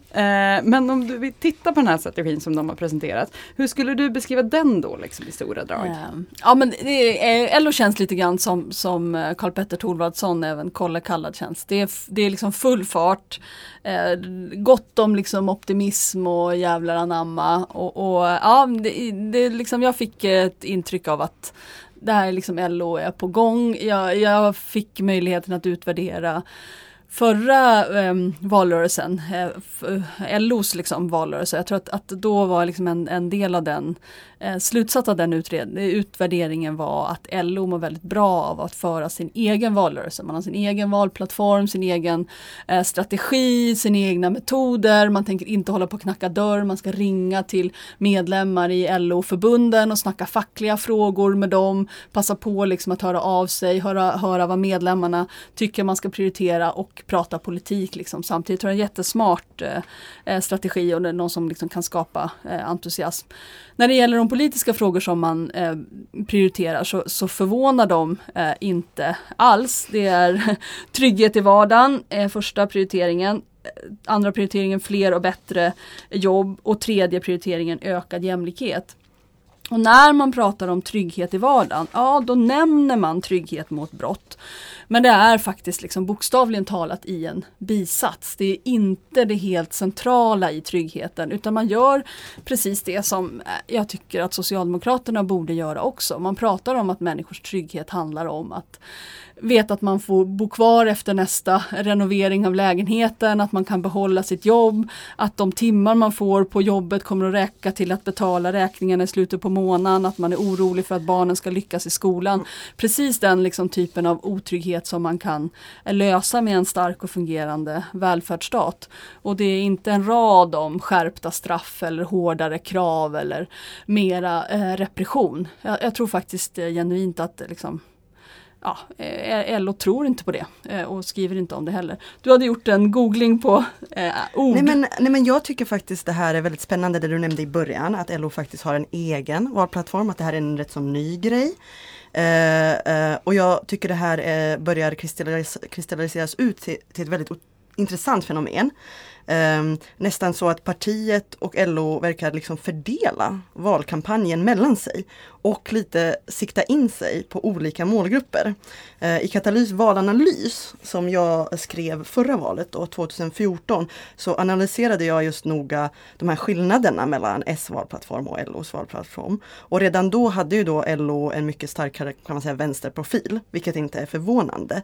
men om du vill titta på den här strategin som de har presenterat. Hur skulle du beskriva den då liksom, i stora drag? Eh, ja men det eh, LO känns lite grann som, som eh, Karl Petter Thorwaldsson, även Kolle kallad känns. Det är, det är liksom full fart, eh, gott om liksom optimism och jävlar anamma. Och, och ja, det, det liksom, jag fick ett intryck av att det här är liksom LO är på gång. Jag, jag fick möjligheten att utvärdera förra eh, valrörelsen, eh, eh LOs liksom valrörelse, jag tror att, att då var liksom en, en del av den Eh, slutsats av den utred, utvärderingen var att LO mår väldigt bra av att föra sin egen valrörelse. Man har sin egen valplattform, sin egen eh, strategi, sina egna metoder. Man tänker inte hålla på och knacka dörr. Man ska ringa till medlemmar i LO-förbunden och snacka fackliga frågor med dem. Passa på liksom att höra av sig, höra, höra vad medlemmarna tycker man ska prioritera och prata politik. Liksom. Samtidigt tror är en jättesmart eh, eh, strategi och det är någon som liksom kan skapa eh, entusiasm. När det gäller de politiska frågor som man eh, prioriterar så, så förvånar de eh, inte alls. Det är [LAUGHS] trygghet i vardagen, eh, första prioriteringen. Eh, andra prioriteringen fler och bättre jobb och tredje prioriteringen ökad jämlikhet. Och när man pratar om trygghet i vardagen, ja då nämner man trygghet mot brott. Men det är faktiskt liksom bokstavligen talat i en bisats. Det är inte det helt centrala i tryggheten utan man gör precis det som eh, jag tycker att Socialdemokraterna borde göra också. Man pratar om att människors trygghet handlar om att vet att man får bo kvar efter nästa renovering av lägenheten, att man kan behålla sitt jobb, att de timmar man får på jobbet kommer att räcka till att betala räkningarna i slutet på månaden, att man är orolig för att barnen ska lyckas i skolan. Precis den liksom typen av otrygghet som man kan lösa med en stark och fungerande välfärdsstat. Och det är inte en rad om skärpta straff eller hårdare krav eller mera eh, repression. Jag, jag tror faktiskt eh, genuint att eh, liksom, ja, eh, LO tror inte på det eh, och skriver inte om det heller. Du hade gjort en googling på eh, ord. Nej men, nej men jag tycker faktiskt det här är väldigt spännande det du nämnde i början att LO faktiskt har en egen valplattform, att det här är en rätt så ny grej. Eh, eh, och jag tycker det här eh, börjar kristallis kristalliseras ut till, till ett väldigt intressant fenomen. Um, nästan så att partiet och LO verkar liksom fördela valkampanjen mellan sig och lite sikta in sig på olika målgrupper. Uh, I Katalys valanalys som jag skrev förra valet, då, 2014, så analyserade jag just noga de här skillnaderna mellan S valplattform och LOs valplattform. Och redan då hade ju då LO en mycket starkare kan man säga, vänsterprofil, vilket inte är förvånande.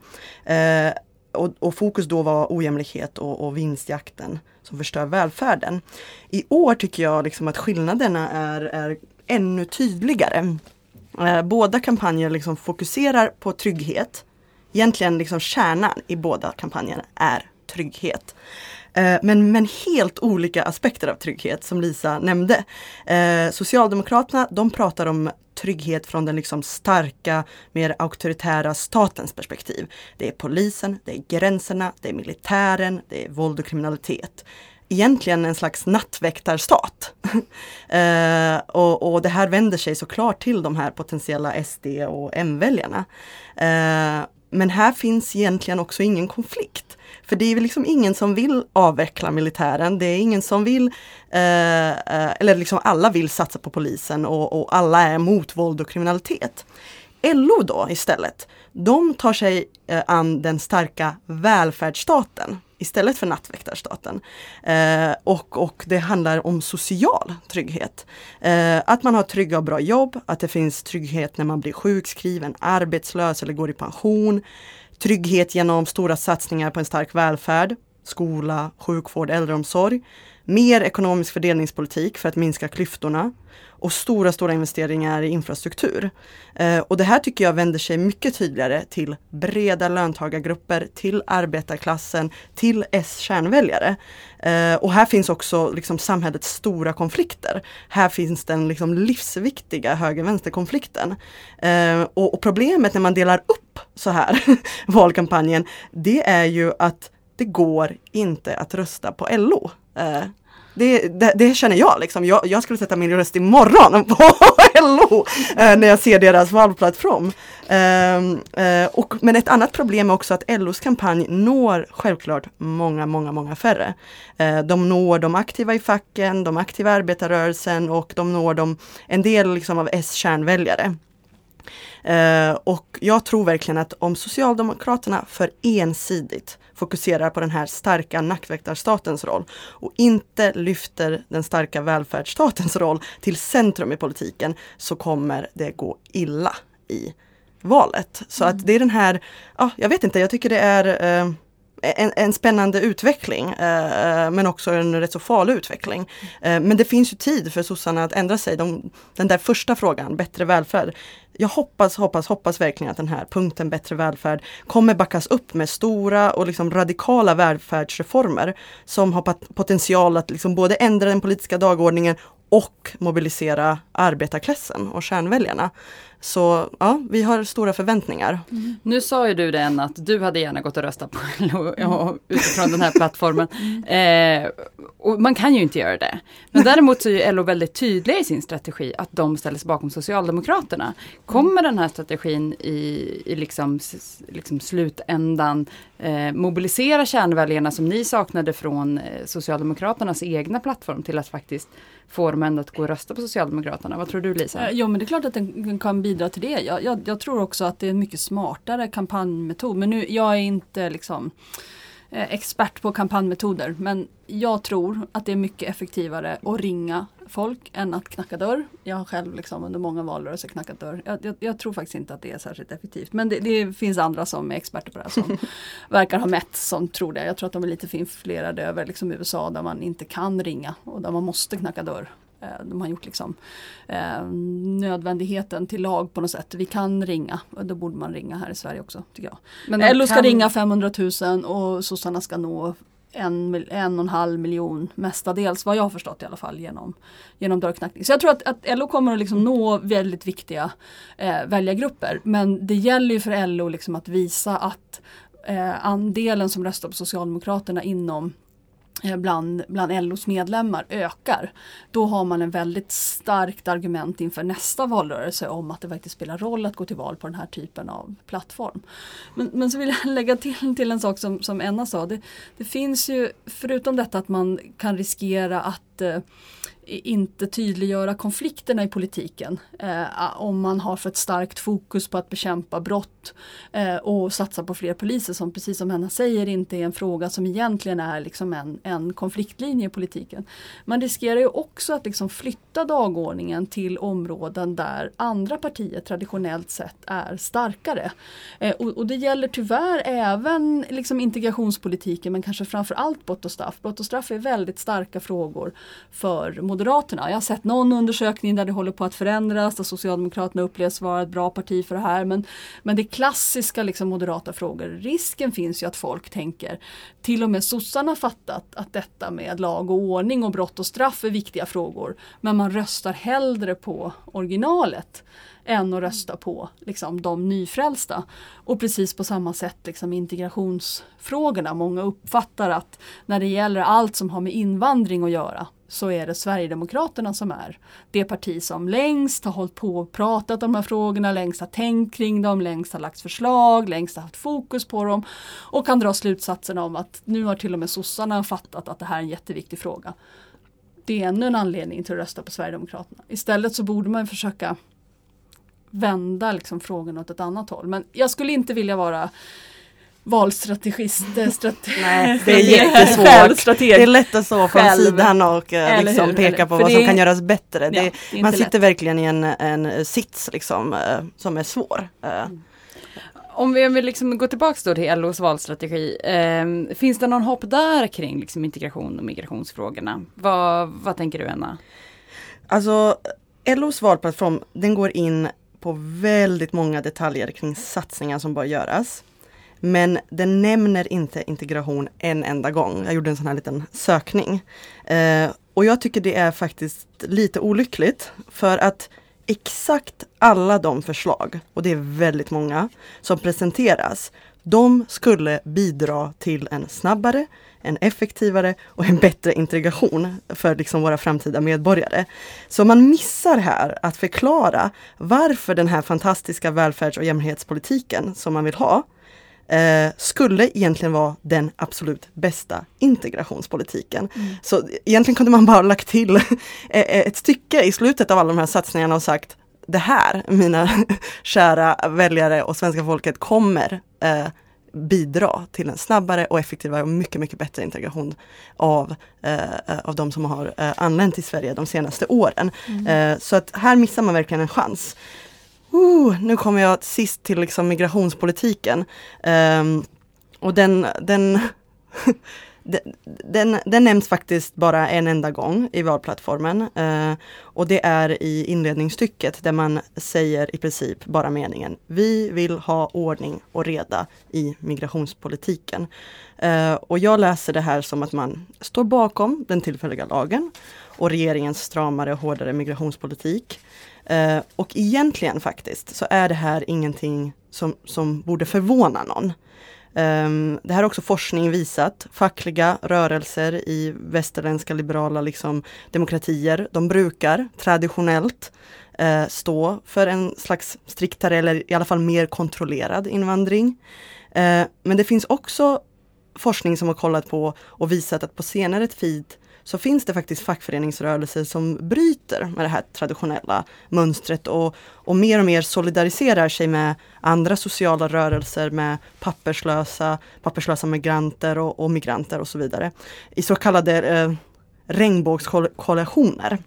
Uh, och, och, fokus då var ojämlikhet och, och vinstjakten som förstör välfärden. I år tycker jag liksom att skillnaderna är, är ännu tydligare. Eh, båda kampanjer liksom fokuserar på trygghet. Egentligen liksom kärnan i båda kampanjerna är trygghet. Eh, men, men helt olika aspekter av trygghet som Lisa nämnde. Eh, Socialdemokraterna de pratar om trygghet från den liksom starka, mer auktoritära statens perspektiv. Det är polisen, det är gränserna, det är militären, det är våld och kriminalitet egentligen en slags nattväktarstat. [LAUGHS] eh, och, och, det här vänder sig såklart till de här potentiella SD och M-väljarna. Eh, men här finns egentligen också ingen konflikt. För det är liksom ingen som vill avveckla militären. Det är ingen som vill, eh, eh eller liksom alla vill satsa på polisen och, och alla är emot våld och kriminalitet. LO då istället, de tar sig eh, an den starka välfärdsstaten istället för nattväktarstaten. Eh, och, och det handlar om social trygghet. Eh, att man har trygga och bra jobb, att det finns trygghet när man blir sjukskriven, arbetslös eller går i pension. Trygghet genom stora satsningar på en stark välfärd, skola, sjukvård, äldreomsorg. Mer ekonomisk fördelningspolitik för att minska klyftorna och stora, stora investeringar i infrastruktur. Eh, och det här tycker jag vänder sig mycket tydligare till breda löntagargrupper, till arbetarklassen, till S-kärnväljare. Eh, och här finns också liksom samhällets stora konflikter. Här finns den liksom livsviktiga höger-vänster-konflikten. Eh, och, och problemet när man delar upp så här [LAUGHS] valkampanjen, det är ju att det går inte att rösta på LO. Eh, det, det, det, känner jag liksom. Jag, jag, skulle sätta min röst imorgon [LAUGHS] på LO eh, när jag ser deras valplattform. Eh, eh, och, men ett annat problem är också att LOs kampanj når självklart många, många, många färre. Eh, de når de aktiva i facken, de aktiva i arbetarrörelsen och de når de, en del liksom av S-kärnväljare. Uh, och jag tror verkligen att om Socialdemokraterna för ensidigt fokuserar på den här starka nackväktarstatens roll och inte lyfter den starka välfärdsstatens roll till centrum i politiken så kommer det gå illa i valet. Så mm. att det är den här, ja, jag vet inte, jag tycker det är uh, en, en, spännande utveckling eh, eh, men också en rätt så farlig utveckling. Eh, men det finns ju tid för sossarna att ändra sig. De, den där första frågan, bättre välfärd. Jag hoppas, hoppas, hoppas verkligen att den här punkten bättre välfärd kommer backas upp med stora och liksom radikala välfärdsreformer som har potential att liksom både ändra den politiska dagordningen och mobilisera arbetarklassen och kärnväljarna. Så ja, vi har stora förväntningar. Mm. Nu sa ju du den att du hade gärna gått och röstat på [LAUGHS] LO ja, utifrån den här plattformen. Eh, och man kan ju inte göra det. Men däremot så är LO väldigt tydliga i sin strategi att de ställer sig bakom Socialdemokraterna. Kommer den här strategin i, i liksom, liksom slutändan eh, mobilisera kärnväljarna som ni saknade från eh, Socialdemokraternas egna plattform till att faktiskt få dem ändå att gå och rösta på Socialdemokraterna. Vad tror du Lisa? Eh, jo men det är klart att den kan bidra till det. Jag, jag, jag tror också att det är en mycket smartare kampanjmetod. Men nu, jag är inte liksom eh, expert på kampanjmetoder men jag tror att det är mycket effektivare att ringa folk än att knacka dörr. Jag har själv liksom under många valrörelser knackat dörr. Jag, jag, jag, tror faktiskt inte att det är särskilt effektivt. Men det, det finns andra som är experter på det här som [LAUGHS] verkar ha mätt som tror det. Jag tror att de är lite finflerade över liksom USA där man inte kan ringa och där man måste knacka dörr. Eh, de har gjort liksom, eh, nödvändigheten till lag på något sätt. Vi kan ringa då borde man ringa här i Sverige också tycker jag. Men LO ska ringa 500 000 och sossarna ska nå en, en och en halv miljon mestadels, vad jag har förstått i alla fall, genom, genom dörrknackning. Så jag tror att, att LO kommer att liksom nå väldigt viktiga eh, väljargrupper. Men det gäller ju för LO liksom att visa att eh, andelen som röstar på Socialdemokraterna inom Eh, bland, bland LOs medlemmar ökar. Då har man en väldigt starkt argument inför nästa valrörelse om att det faktiskt spelar roll att gå till val på den här typen av plattform. Men, men så vill jag [LAUGHS] lägga till, till en sak som, som Enna sa. Det, det finns ju, förutom detta att man kan riskera att eh, inte tydliggöra konflikterna i politiken. Eh, om man har för ett starkt fokus på att bekämpa brott eh, och satsa på fler poliser som precis som Henna säger inte är en fråga som egentligen är liksom en, en konfliktlinje i politiken. Man riskerar ju också att liksom flytta dagordningen till områden där andra partier traditionellt sett är starkare. Eh, och, och, det gäller tyvärr även liksom integrationspolitiken men kanske framförallt brott och straff. Brott och straff är väldigt starka frågor för Moderaterna. Jag har sett någon undersökning där det håller på att förändras, där Socialdemokraterna upplevs vara ett bra parti för det här. Men, men det är klassiska liksom, moderata frågor. Risken finns ju att folk tänker, till och med sossarna fattat att detta med lag och ordning och brott och straff är viktiga frågor. Men man röstar hellre på originalet än att rösta på liksom, de nyfrälsta. Och precis på samma sätt liksom, integrationsfrågorna. Många uppfattar att när det gäller allt som har med invandring att göra så är det Sverigedemokraterna som är det parti som längst har hållit på och pratat om de här frågorna, längst har tänkt kring dem, längst har lagt förslag, längst har haft fokus på dem och kan dra slutsatsen om att nu har till och med sossarna fattat att det här är en jätteviktig fråga. Det är ännu en anledning till att rösta på Sverigedemokraterna. Istället så borde man försöka vända liksom frågan åt ett annat håll. Men jag skulle inte vilja vara valstrategist. Strate Nej, [LAUGHS] det är jättesvårt. Det är lätt att stå från sidan och eh, liksom peka på vad som kan göras bättre. Ja, det, man sitter lätt. verkligen i en, en sits liksom, eh, som är svår. Mm. Om vi vill liksom gå tillbaka då till LOs valstrategi. Eh, finns det någon hopp där kring liksom integration och migrationsfrågorna? Vad, vad tänker du Anna? Alltså LOs valplattform den går in på väldigt många detaljer kring satsningar som bör göras. Men den nämner inte integration en enda gång. Jag gjorde en sån här liten sökning. Eh, och jag tycker det är faktiskt lite olyckligt för att exakt alla de förslag, och det är väldigt många, som presenteras, de skulle bidra till en snabbare, en effektivare och en bättre integration för liksom våra framtida medborgare. Så man missar här att förklara varför den här fantastiska välfärds och jämlikhetspolitiken som man vill ha eh, skulle egentligen vara den absolut bästa integrationspolitiken. Mm. Så egentligen kunde man bara lagt till [LAUGHS] ett stycke i slutet av alla de här satsningarna och sagt det här, mina [LAUGHS] kära väljare och svenska folket, kommer eh, bidra till en snabbare och effektivare och mycket, mycket bättre integration av, eh, av de som har eh, anlänt till Sverige de senaste åren. Mm. Eh, så att här missar man verkligen en chans. Uh, nu kommer jag sist till liksom migrationspolitiken. Um, och den, den, [LAUGHS] den, den, nämns faktiskt bara en enda gång i valplattformen. Eh, och det är i inledningsstycket där man säger i princip bara meningen Vi vill ha ordning och reda i migrationspolitiken. Eh, och jag läser det här som att man står bakom den tillfälliga lagen och regeringens stramare och hårdare migrationspolitik. Eh, och egentligen faktiskt så är det här ingenting som, som borde förvåna någon. Ehm, det här har också forskning visat. Fackliga rörelser i västerländska liberala liksom, demokratier, de brukar traditionellt eh, stå för en slags striktare eller i alla fall mer kontrollerad invandring. Eh, men det finns också forskning som har kollat på och visat att på senare tid så finns det faktiskt fackföreningsrörelser som bryter med det här traditionella mönstret och, och mer och mer solidariserar sig med andra sociala rörelser, med papperslösa, papperslösa migranter och, och migranter och så vidare. I så kallade eh, regnbågskoalitioner.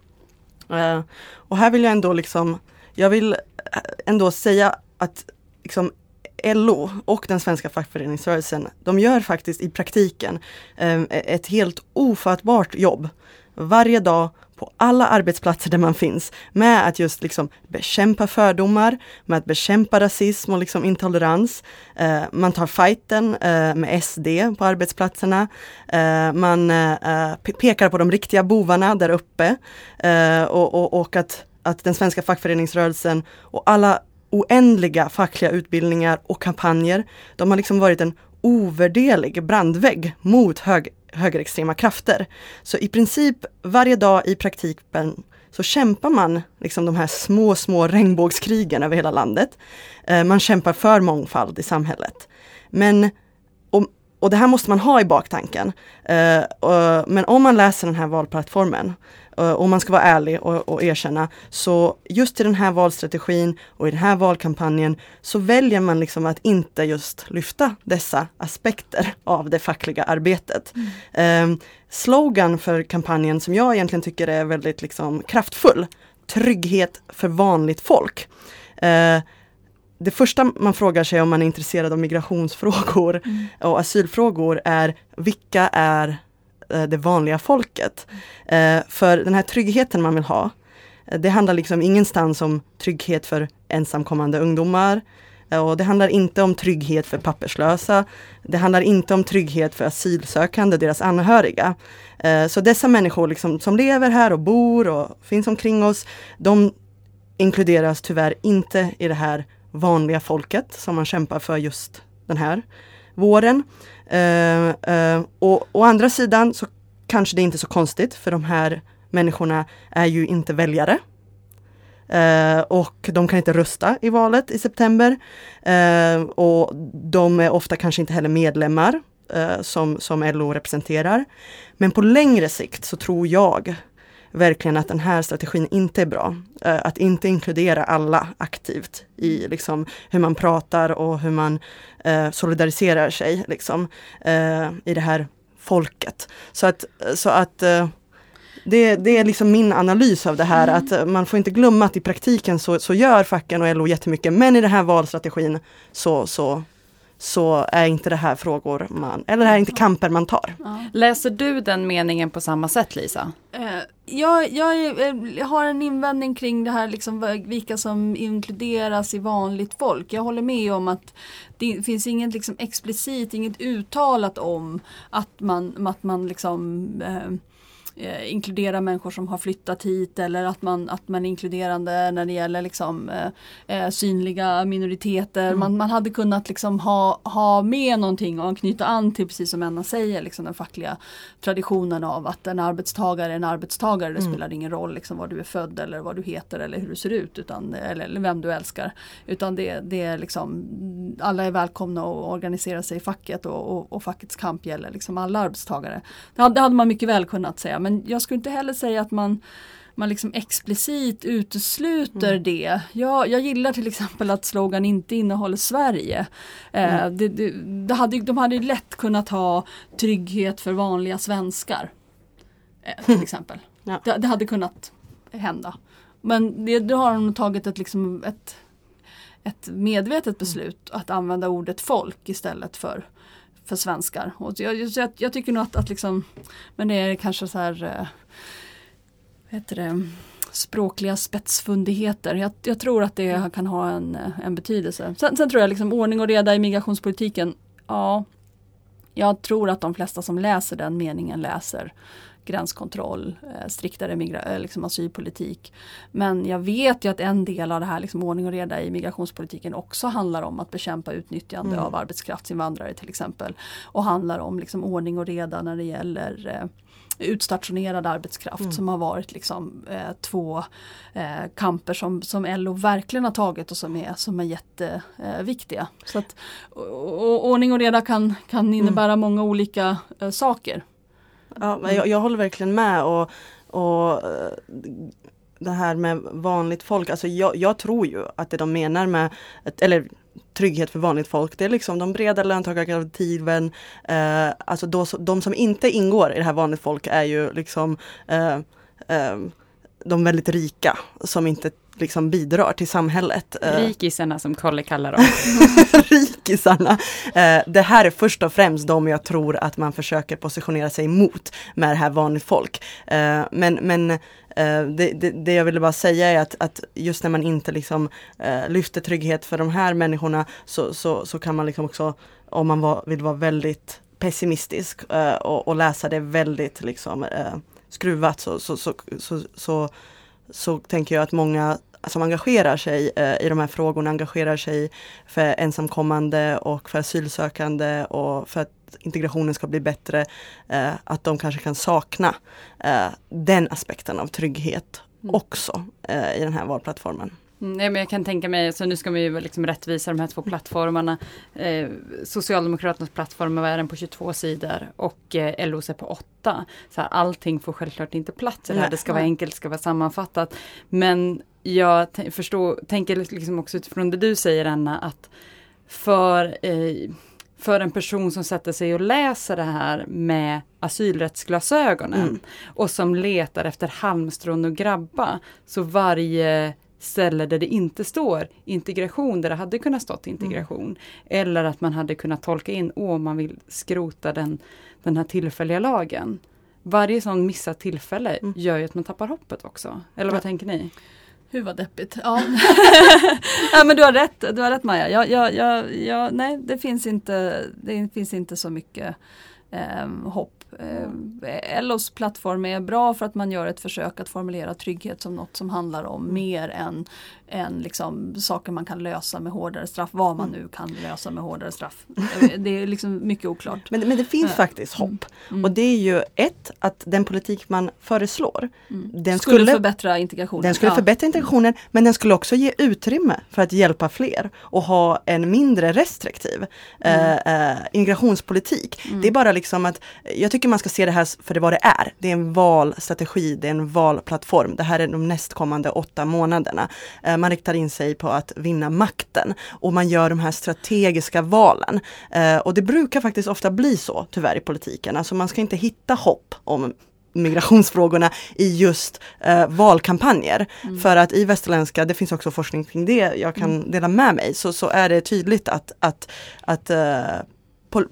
Eh, och här vill jag ändå liksom, jag vill eh, ändå säga att liksom, LO och den svenska fackföreningsrörelsen, de gör faktiskt i praktiken eh, ett helt ofattbart jobb varje dag på alla arbetsplatser där man finns med att just liksom bekämpa fördomar, med att bekämpa rasism och liksom intolerans. Eh, man tar fighten eh, med SD på arbetsplatserna. Eh, man eh, eh pekar på de riktiga bovarna där uppe eh, och, och, och att, att den svenska fackföreningsrörelsen och alla oändliga fackliga utbildningar och kampanjer, de har liksom varit en ovärderlig brandvägg mot hög, högerextrema krafter. Så i princip varje dag i praktiken så kämpar man liksom de här små, små regnbågskrigen över hela landet. Eh, man kämpar för mångfald i samhället. Men och, och det här måste man ha i baktanken. Eh, men om man läser den här valplattformen Eh, om man ska vara ärlig och, och, erkänna, så just i den här valstrategin och i den här valkampanjen så väljer man liksom att inte just lyfta dessa aspekter av det fackliga arbetet. Mm. Eh, slogan för kampanjen som jag egentligen tycker är väldigt liksom kraftfull, trygghet för vanligt folk. Eh, det första man frågar sig om man är intresserad av migrationsfrågor mm. och asylfrågor är vilka är Eh, det vanliga folket. Eh, för den här tryggheten man vill ha, eh, det handlar liksom ingenstans om trygghet för ensamkommande ungdomar. Och det handlar inte om trygghet för papperslösa. Det handlar inte om trygghet för asylsökande och deras anhöriga. Så dessa människor liksom, som lever här och bor och finns omkring oss, de inkluderas tyvärr inte i det här vanliga folket som man kämpar för just den här våren. Eh, eh, och å andra sidan så kanske det är inte så konstigt för de här människorna är ju inte väljare. Uh, och de kan inte rösta i valet i september. och de är ofta kanske inte heller medlemmar som, som LO representerar. Men på längre sikt så tror jag verkligen att den här strategin inte är bra. Uh, att inte inkludera alla aktivt i liksom, hur man pratar och hur man uh, solidariserar sig liksom, uh, i det här folket. Så att, så att det, det, är liksom min analys av det här, mm. att man får inte glömma att i praktiken så, så gör facken och LO jättemycket, men i den här valstrategin så, så så är inte det här frågor man, eller det här är inte kamper man tar. Ja. Läser du den meningen på samma sätt Lisa? Uh, jag, jag, jag, har en invändning kring det här liksom vilka som inkluderas i vanligt folk. Jag håller med om att det finns inget liksom explicit, inget uttalat om att man, att man liksom uh, eh, inkludera människor som har flyttat hit eller att man, att man är inkluderande när det gäller liksom, eh, eh, synliga minoriteter. Mm. Man, man hade kunnat liksom ha, ha med någonting och knyta an till, precis som Enna säger, liksom den fackliga traditionen av att en arbetstagare är en arbetstagare. Det mm. spelar ingen roll liksom var du är född eller vad du heter eller hur du ser ut utan, eller, eller vem du älskar. Utan det, det är liksom, alla är välkomna att organisera sig i facket och, och, och fackets kamp gäller liksom alla arbetstagare. Det hade, det hade man mycket väl kunnat säga men jag skulle inte heller säga att man man liksom explicit utesluter mm. det. Jag, jag gillar till exempel att slogan inte innehåller Sverige. Eh, mm. det, det, det hade, de hade lätt kunnat ha trygghet för vanliga svenskar. Eh, till exempel. Ja. Det, det, hade kunnat hända. Men det, det har de tagit ett, liksom ett, ett medvetet mm. beslut att använda ordet folk istället för för svenskar. Och jag, jag, jag tycker nog att, att liksom, men det är kanske så här, eh, vad heter det, språkliga spetsfundigheter. Jag, jag, tror att det kan ha en, en betydelse. Sen, sen, tror jag liksom ordning och reda i migrationspolitiken, ja, jag tror att de flesta som läser den meningen läser gränskontroll, eh, striktare migra eh, liksom asylpolitik. Men jag vet ju att en del av det här liksom ordning och reda i migrationspolitiken också handlar om att bekämpa utnyttjande mm. av arbetskraftsinvandrare till exempel. Och handlar om liksom ordning och reda när det gäller eh, utstationerad arbetskraft mm. som har varit liksom, eh, två eh, kamper som, som LO verkligen har tagit och som är, som är jätteviktiga. Så att, och, ordning och reda kan, kan innebära mm. många olika eh, saker. Ja, jag, jag håller verkligen med och, och eh, det här med vanligt folk, alltså jag, jag, tror ju att det de menar med, eller trygghet för vanligt folk, det är liksom de breda löntagarkollektiven, eh, alltså då, de som inte ingår i det här vanligt folk är ju liksom eh, eh, de väldigt rika som inte liksom bidrar till samhället. Eh, Rikisarna som Kolle kallar dem. [LAUGHS] Rikisarna. Eh, det här är först och främst de jag tror att man försöker positionera sig mot med det här vanligt folk. Eh, men, men det, det, det, jag ville bara säga är att, att just när man inte liksom lyfter trygghet för de här människorna så, så, så kan man liksom också, om man var, vill vara väldigt pessimistisk och, och, läsa det väldigt liksom skruvat så, så, så, så, så tänker jag att många som engagerar sig eh, i de här frågorna, engagerar sig för ensamkommande och för asylsökande och för att integrationen ska bli bättre, eh, att de kanske kan sakna eh, den aspekten av trygghet mm. också eh, i den här valplattformen. Mm, nej, men jag kan tänka mig, så nu ska vi ju liksom rättvisa de här två plattformarna. Eh, Socialdemokraternas plattform är den på 22 sidor och eh, LOs är på 8. Så här, allting får självklart inte plats i det här. Det ska vara enkelt, det ska vara sammanfattat. Men jag förstår, tänker liksom också utifrån det du säger Anna, att för eh, för en person som sätter sig och läser det här med asylrättsglasögonen mm. och som letar efter halmstrån och grabba. Så varje ställe där det inte står integration, där det hade kunnat stått integration. Mm. Eller att man hade kunnat tolka in, åh man vill skrota den, den här tillfälliga lagen. Varje sån missat tillfälle mm. gör ju att man tappar hoppet också. Eller vad ja. tänker ni? Hur vad deppigt. Ja. [LAUGHS] ja men du har rätt, du har rätt Maja. Ja, ja, ja, ja, nej det finns inte, det finns inte så mycket eh, hopp eh, LOs plattform är bra för att man gör ett försök att formulera trygghet som något som handlar om mm. mer än, än liksom saker man kan lösa med hårdare straff, vad man mm. nu kan lösa med hårdare straff. Eh, [LAUGHS] det är liksom mycket oklart. Men, men det finns uh, faktiskt hopp. Mm. Och det är ju ett, att den politik man föreslår mm. den skulle, skulle, förbättra integrationen. Den skulle ja. förbättra integrationen men den skulle också ge utrymme för att hjälpa fler och ha en mindre restriktiv uh, uh, integrationspolitik. Mm. Det är bara liksom att, jag tycker man ska se det här för det vad det är. Det är en valstrategi, det är en valplattform. Det här är de nästkommande åtta månaderna. Eh, man riktar in sig på att vinna makten och man gör de här strategiska valen. Eh, och det brukar faktiskt ofta bli så tyvärr i politiken. Alltså man ska inte hitta hopp om migrationsfrågorna i just eh, valkampanjer. Mm. För att i västerländska, det finns också forskning kring det, jag kan mm. dela med mig, så, så är det tydligt att, att, att eh,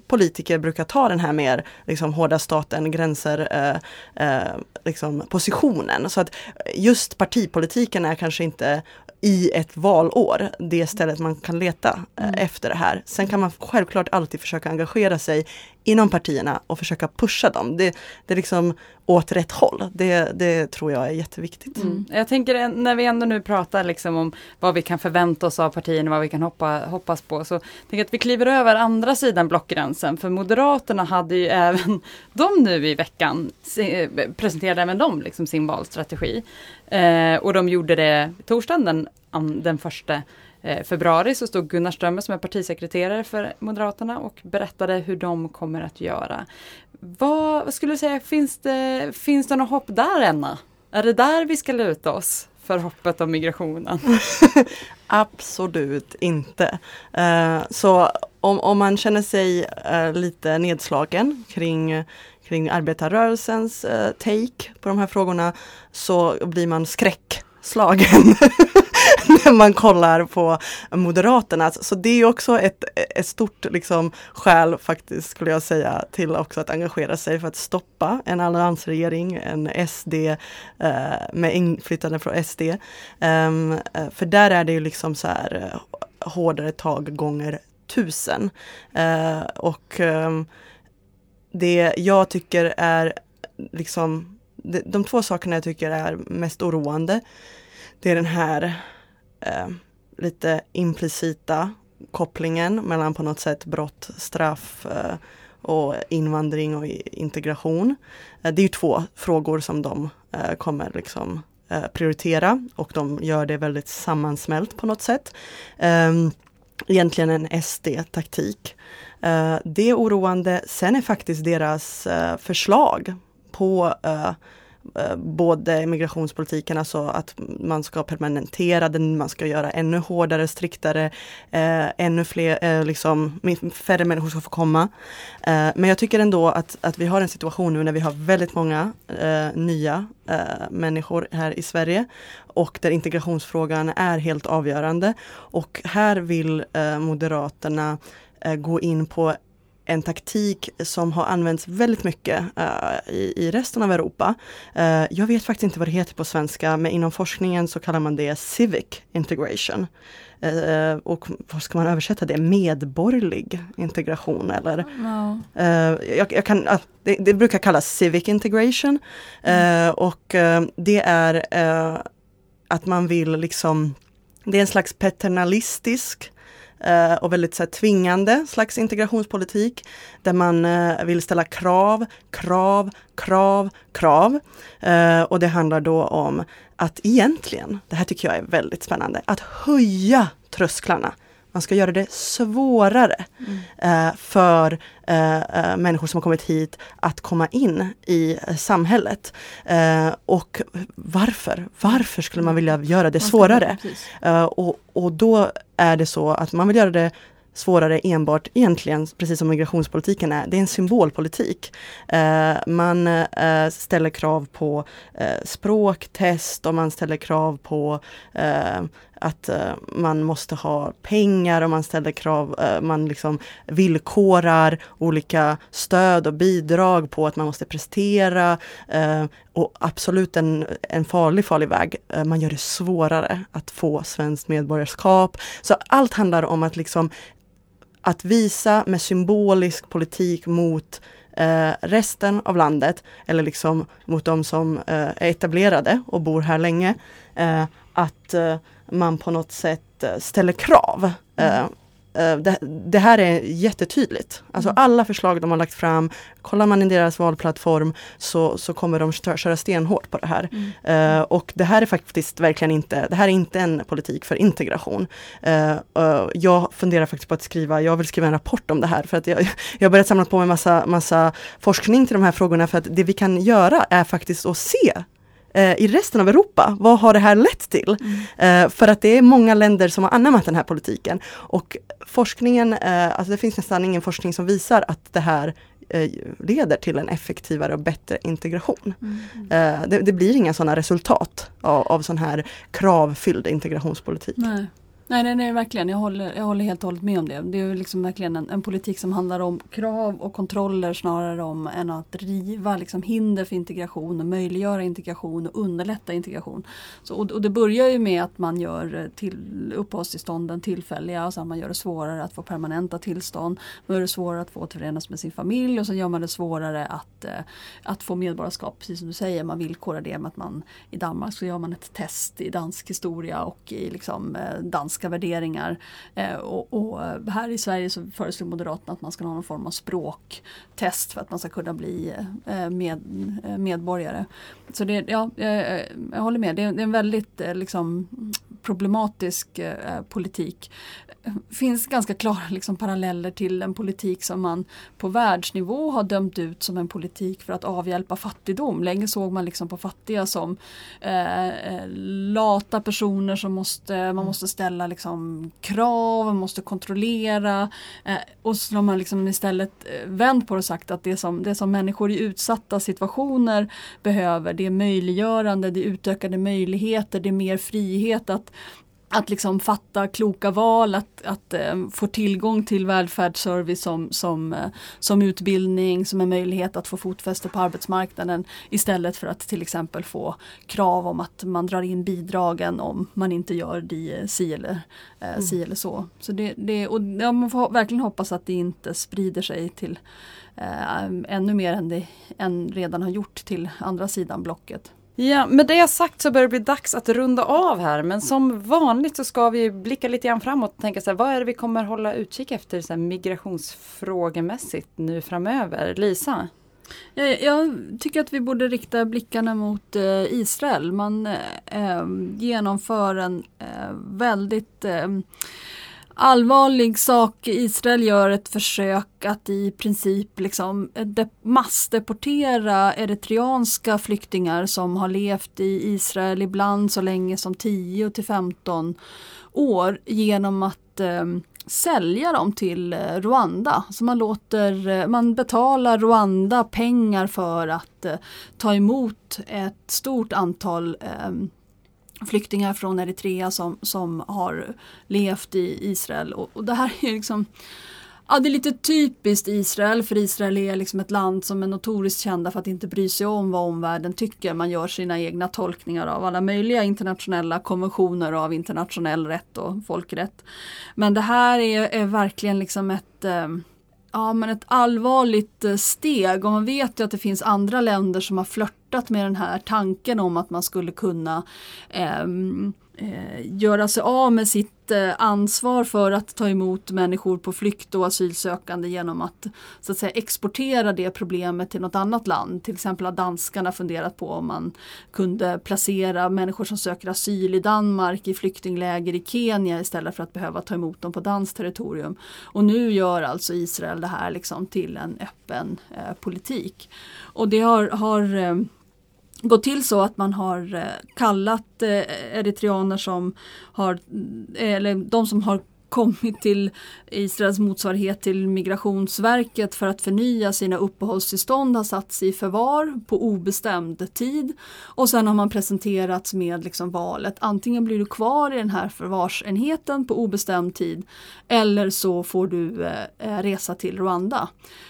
politiker brukar ta den här mer liksom, hårda staten, gränser, eh, eh, liksom, positionen. Så att just partipolitiken är kanske inte i ett valår det stället man kan leta eh, mm. efter det här. Sen kan man självklart alltid försöka engagera sig inom partierna och försöka pusha dem. Det, det är liksom åt rätt håll. Det, det tror jag är jätteviktigt. Mm. Jag tänker när vi ändå nu pratar liksom om vad vi kan förvänta oss av partierna, vad vi kan hoppa, hoppas på. Så tänker att vi kliver över andra sidan blockgränsen. För Moderaterna hade ju även [LAUGHS] de nu i veckan presenterade även de liksom sin valstrategi. Eh, och de gjorde det torsdagen den, den första Eh, februari så stod Gunnar Strömmer som är partisekreterare för Moderaterna och berättade hur de kommer att göra. Vad, vad skulle du säga, finns det, finns det något hopp där Enna? Är det där vi ska luta oss för hoppet om migrationen? [LAUGHS] Absolut inte. Eh, så om, om man känner sig eh, lite nedslagen kring kring arbetarrörelsens take på de här frågorna så blir man skräckslagen [LAUGHS] [LAUGHS] när man kollar på Moderaterna. Alltså, så det är också ett, ett stort liksom, skäl faktiskt skulle jag säga till också att engagera sig för att stoppa en alliansregering, en SD eh, med inflytande från SD. Um, ehm, eh, för där är det ju liksom så här eh, hårdare tag gånger tusen. Uh, och um, det jag tycker är liksom de, de två sakerna jag tycker är mest oroande det är den här eh, lite implicita kopplingen mellan på något sätt brott, straff eh, och invandring och integration. Eh, det är två frågor som de eh, kommer liksom eh, prioritera och de gör det väldigt sammansmält på något sätt. Ehm, egentligen en SD-taktik. Eh, det är oroande. Sen är faktiskt deras eh, förslag på Eh, Eh, både migrationspolitiken, alltså att man ska permanentera den, man ska göra ännu hårdare, striktare, eh, ännu fler, eh, liksom färre människor ska få komma. Eh, men jag tycker ändå att, att vi har en situation nu när vi har väldigt många eh, nya eh, människor här i Sverige och där integrationsfrågan är helt avgörande. Och här vill eh, Moderaterna eh, gå in på en taktik som har använts väldigt mycket uh, i, i, resten av Europa. Uh, jag vet faktiskt inte vad det heter på svenska, men inom forskningen så kallar man det civic integration. Uh, och vad ska man översätta det? Medborgerlig integration eller? No. Jag, jag, kan, det, det, brukar kallas civic integration mm. och det är att man vill liksom det är en slags paternalistisk Eh, och väldigt så här, tvingande slags integrationspolitik där man eh, vill ställa krav, krav, krav, krav. Eh, och det handlar då om att egentligen, det här tycker jag är väldigt spännande, att höja trösklarna man ska göra det svårare mm. eh, för eh, eh, människor som har kommit hit att komma in i eh, samhället. Eh, och varför? Varför skulle man vilja göra det svårare? Eh, och, och då är det så att man vill göra det svårare enbart egentligen, precis som migrationspolitiken är, det är en symbolpolitik. Eh, man eh, ställer krav på eh, språktest och man ställer krav på att uh, man måste ha pengar och man ställer krav, uh, man liksom villkorar olika stöd och bidrag på att man måste prestera. Uh, och absolut en, en farlig, farlig väg. man gör det svårare att få svenskt medborgarskap. Så allt handlar om att liksom att visa med symbolisk politik mot Uh, resten av landet eller liksom mot de som uh, är etablerade och bor här länge. uh, att man på något sätt eh, ställer krav. Mm. Eh, det, det, här är jättetydligt. Alltså mm. alla förslag de har lagt fram, kollar man i deras valplattform så, så kommer de köra stenhårt på det här. Mm. Uh, och det här är faktiskt verkligen inte, det här är inte en politik för integration. Uh, uh, jag funderar faktiskt på att skriva, jag vill skriva en rapport om det här för att jag, [LAUGHS] jag har börjat samla på mig massa, massa forskning till de här frågorna för att det vi kan göra är faktiskt att se eh, i resten av Europa. Vad har det här lett till? Mm. Eh, för att det är många länder som har anammat den här politiken. Och forskningen, eh, alltså det finns nästan ingen forskning som visar att det här eh, leder till en effektivare och bättre integration. Mm. Eh, det, det, blir inga sådana resultat av, av sån här kravfylld integrationspolitik. Nej. Nej, nej, nej, verkligen. Jag håller, jag håller helt och hållet med om det. Det är liksom verkligen en, en, politik som handlar om krav och kontroller snarare om än att riva liksom, hinder för integration och möjliggöra integration och underlätta integration. Så, och, och det börjar ju med att man gör till, uppehållstillstånden tillfälliga och sen man gör det svårare att få permanenta tillstånd. Man gör det svårare att få återförenas med sin familj och så gör man det svårare att, eh, att få medborgarskap, precis som du säger. Man villkorar det med att man i Danmark så gör man ett test i dansk historia och i liksom, eh, dansk moraliska värderingar. Eh, och, och, här i Sverige så föreslår Moderaterna att man ska ha någon form av språktest för att man ska kunna bli eh, med, eh, medborgare. Så det, ja, jag, jag håller med, det är, det är en väldigt eh, liksom, problematisk eh, politik finns ganska klara liksom, paralleller till en politik som man på världsnivå har dömt ut som en politik för att avhjälpa fattigdom. Länge såg man liksom på fattiga som eh, eh lata personer som måste, man måste ställa liksom, krav, man måste kontrollera. Eh, och så har man liksom istället eh, vänt på det och sagt att det som, det som människor i utsatta situationer behöver det är möjliggörande, det är utökade möjligheter, det är mer frihet att att liksom fatta kloka val, att, att äh, få tillgång till välfärdsservice som, som, äh, som utbildning, som en möjlighet att få fotfäste på arbetsmarknaden istället för att till exempel få krav om att man drar in bidragen om man inte gör det si eller, äh, mm. si eller så. så det, det, och, ja, man får verkligen hoppas att det inte sprider sig till ännu mer än det än redan har gjort till andra sidan blocket. Ja, med det sagt så börjar det bli dags att runda av här. Men som vanligt så ska vi blicka lite grann framåt och tänka så här, vad är det vi kommer hålla utkik efter så här, migrationsfrågemässigt nu framöver? Lisa? Jag, jag tycker att vi borde rikta blickarna mot eh, Israel. Man eh, eh genomför en eh, väldigt eh, allvarlig sak. Israel gör ett försök att i princip liksom massdeportera eritreanska flyktingar som har levt i Israel ibland så länge som 10 till 15 år genom att eh, sälja dem till eh, Rwanda. Så man, låter, eh, man betalar Rwanda pengar för att eh, ta emot ett stort antal eh, flyktingar från Eritrea som, som har levt i Israel. Och, och det här är liksom Ja, det är lite typiskt Israel, för Israel är liksom ett land som är notoriskt kända för att inte bry sig om vad omvärlden tycker. Man gör sina egna tolkningar av alla möjliga internationella konventioner av internationell rätt och folkrätt. Men det här är, är verkligen liksom ett eh, Ja men ett allvarligt eh, steg och man vet ju att det finns andra länder som har flörtat med den här tanken om att man skulle kunna eh, eh, göra sig av med sitt eh, ansvar för att ta emot människor på flykt och asylsökande genom att, så att säga, exportera det problemet till något annat land. Till exempel har danskarna funderat på om man kunde placera människor som söker asyl i Danmark i flyktingläger i Kenya istället för att behöva ta emot dem på danskt territorium. Och nu gör alltså Israel det här liksom till en öppen eh, politik. Och det har, har eh, gått till så att man har eh, kallat eh, eritreaner som har, eh, eller de som har kommit till Israels motsvarighet till Migrationsverket för att förnya sina uppehållstillstånd har satts i förvar på obestämd tid. Och sen har man presenterats med liksom valet, antingen blir du kvar i den här förvarsenheten på obestämd tid eller så får du eh, resa till Rwanda.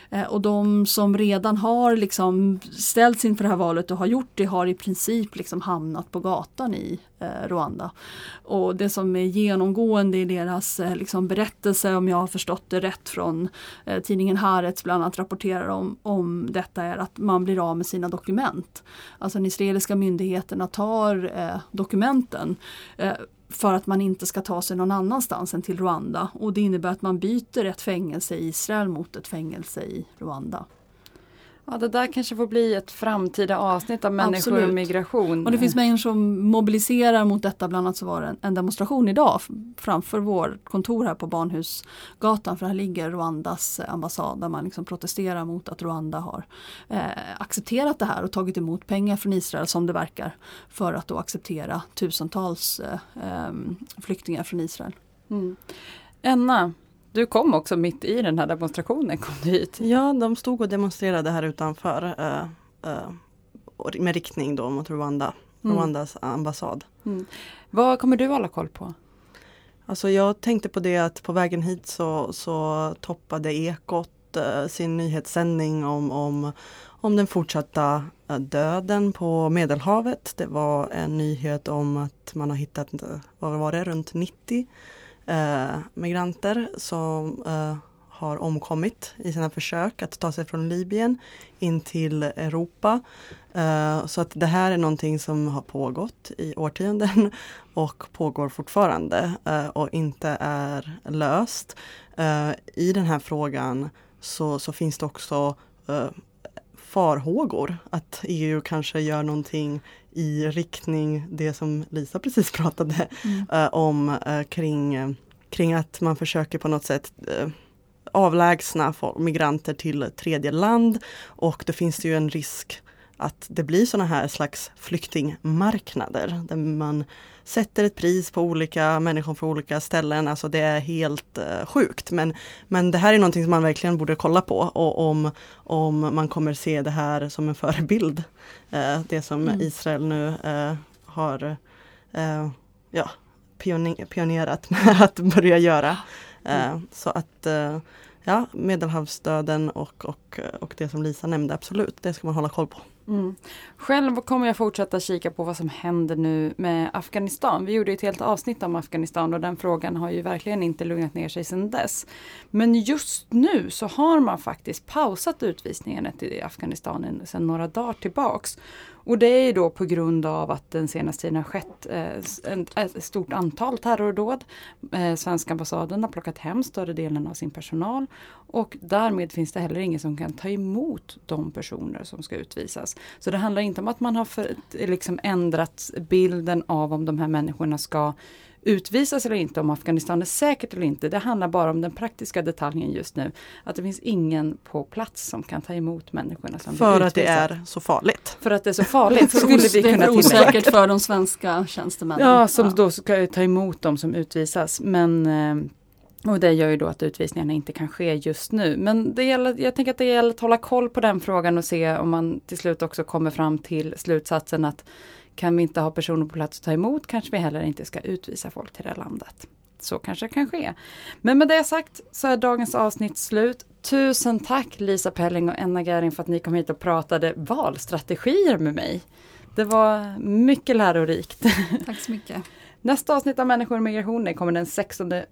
Eh, och de som redan har liksom ställts inför det här valet och har gjort det har i princip liksom hamnat på gatan i eh, Rwanda. Och det som är genomgående i deras eh, liksom berättelse, om jag har förstått det rätt från tidningen Haaretz bland annat rapporterar om, om detta, är att man blir av med sina dokument. Alltså de israeliska myndigheterna tar eh, dokumenten eh, för att man inte ska ta sig någon annanstans än till Rwanda. Och det innebär att man byter ett fängelse i Israel mot ett fängelse i Rwanda. Ja, det där kanske får bli ett framtida avsnitt av människor Absolut. och migration. Och det finns människor som mobiliserar mot detta. Bland annat så var det en, demonstration idag framför vårt kontor här på Barnhusgatan. För här ligger Rwandas ambassad där man liksom protesterar mot att Rwanda har eh, accepterat det här och tagit emot pengar från Israel som det verkar. För att då acceptera tusentals eh, flyktingar från Israel. Mm. Enna, du kom också mitt i den här demonstrationen, kom du hit? Ja, de stod och demonstrerade här utanför uh, uh, med riktning då mot Rwanda, mm. Rwandas ambassad. Mm. Vad kommer du hålla koll på? Alltså jag tänkte på det att på vägen hit så, så toppade Ekot uh, sin nyhetssändning om, om, om den fortsatta döden på Medelhavet. Det var en nyhet om att man har hittat, vad var det, runt 90 eh, migranter som eh, har omkommit i sina försök att ta sig från Libyen in till Europa. Eh, så att det här är någonting som har pågått i årtionden [LAUGHS] och pågår fortfarande eh, och inte är löst. Eh, I den här frågan så, så finns det också eh, farhågor att EU kanske gör någonting i riktning det som Lisa precis [LAUGHS] pratade mm. om kring kring att man försöker på något sätt eh, avlägsna migranter till tredje land och då finns det ju en risk att det blir sådana här slags flyktingmarknader där man sätter ett pris på olika människor från olika ställen. Alltså det är helt uh, sjukt. Men, men det här är någonting som man verkligen borde kolla på och om, om man kommer se det här som en förebild. Uh, det som mm. Israel nu uh, har ja, pionerat [LAUGHS] med att börja göra. Mm. Eh, så att eh, ja, Medelhavsdöden och, och, och det som Lisa nämnde, absolut, det ska man hålla koll på. Mm. Själv kommer jag fortsätta kika på vad som händer nu med Afghanistan. Vi gjorde ett helt avsnitt om Afghanistan och den frågan har ju verkligen inte lugnat ner sig sedan dess. Men just nu så har man faktiskt pausat utvisningarna till Afghanistan sedan några dagar tillbaks. Och det är då på grund av att den senaste tiden har skett eh, ett stort antal terrordåd. Eh, svenska ambassaden har plockat hem större delen av sin personal och därmed finns det heller ingen som kan ta emot de personer som ska utvisas. Så det handlar inte om att man har för, liksom ändrat bilden av om de här människorna ska utvisas eller inte, om Afghanistan är säkert eller inte. Det handlar bara om den praktiska detaljen just nu. Att det finns ingen på plats som kan ta emot människorna som För att det är så farligt. För att det är så farligt. skulle [LAUGHS] vi kunna det är osäkert för de svenska tjänstemännen. Ja, som ja. då ska ta emot dem som utvisas. Men eh, och det gör ju då att utvisningarna inte kan ske just nu. Men det gäller, jag tänker att det gäller att hålla koll på den frågan och se om man till slut också kommer fram till slutsatsen att kan vi inte ha personer på plats att ta emot kanske vi heller inte ska utvisa folk till det här landet. så kanske det kan ske. Men med det sagt så är dagens avsnitt slut. Tusen tack Lisa Pelling och Enna Gäring för att ni kom hit och pratade valstrategier med mig. Det var mycket lärorikt. Tack så mycket. Nästa avsnitt av Människor och migration kommer den 16 eh,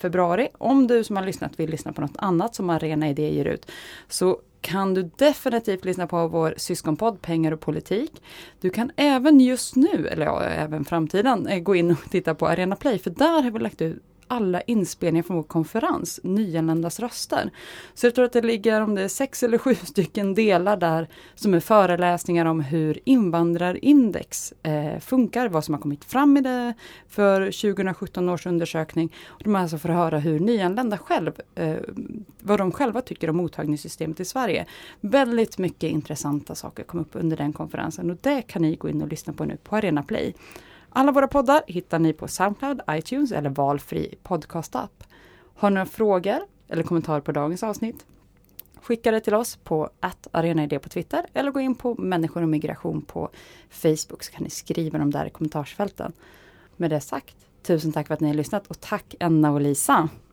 februari. Om du som har lyssnat vill lyssna på något annat som Arena Idé ger ut så kan du definitivt lyssna på vår syskonpodd Pengar och politik. Du kan även just nu, eller ja, även framtiden, eh, gå in och titta på Arena Play för där har vi lagt ut alla inspelningar från vår konferens, Nyanländas röster. Så jag tror att det ligger, om det är sex eller sju [LAUGHS] stycken delar där som är föreläsningar om hur invandrarindex eh, funkar, vad som har kommit fram i det för 2017 års undersökning. Och de alltså får höra hur nyanlända själv, eh, vad de själva tycker om mottagningssystemet i Sverige. Väldigt mycket intressanta saker kom upp under den konferensen och det kan ni gå in och lyssna på nu på Arena Play. Alla våra poddar hittar ni på Soundcloud, iTunes eller valfri podcastapp. Har ni några frågor eller kommentarer på dagens avsnitt? Skicka det till oss på arenaidé på Twitter eller gå in på människor och migration på Facebook så kan ni skriva dem där i kommentarsfälten. Med det sagt, tusen tack för att ni har lyssnat och tack Enna och Lisa.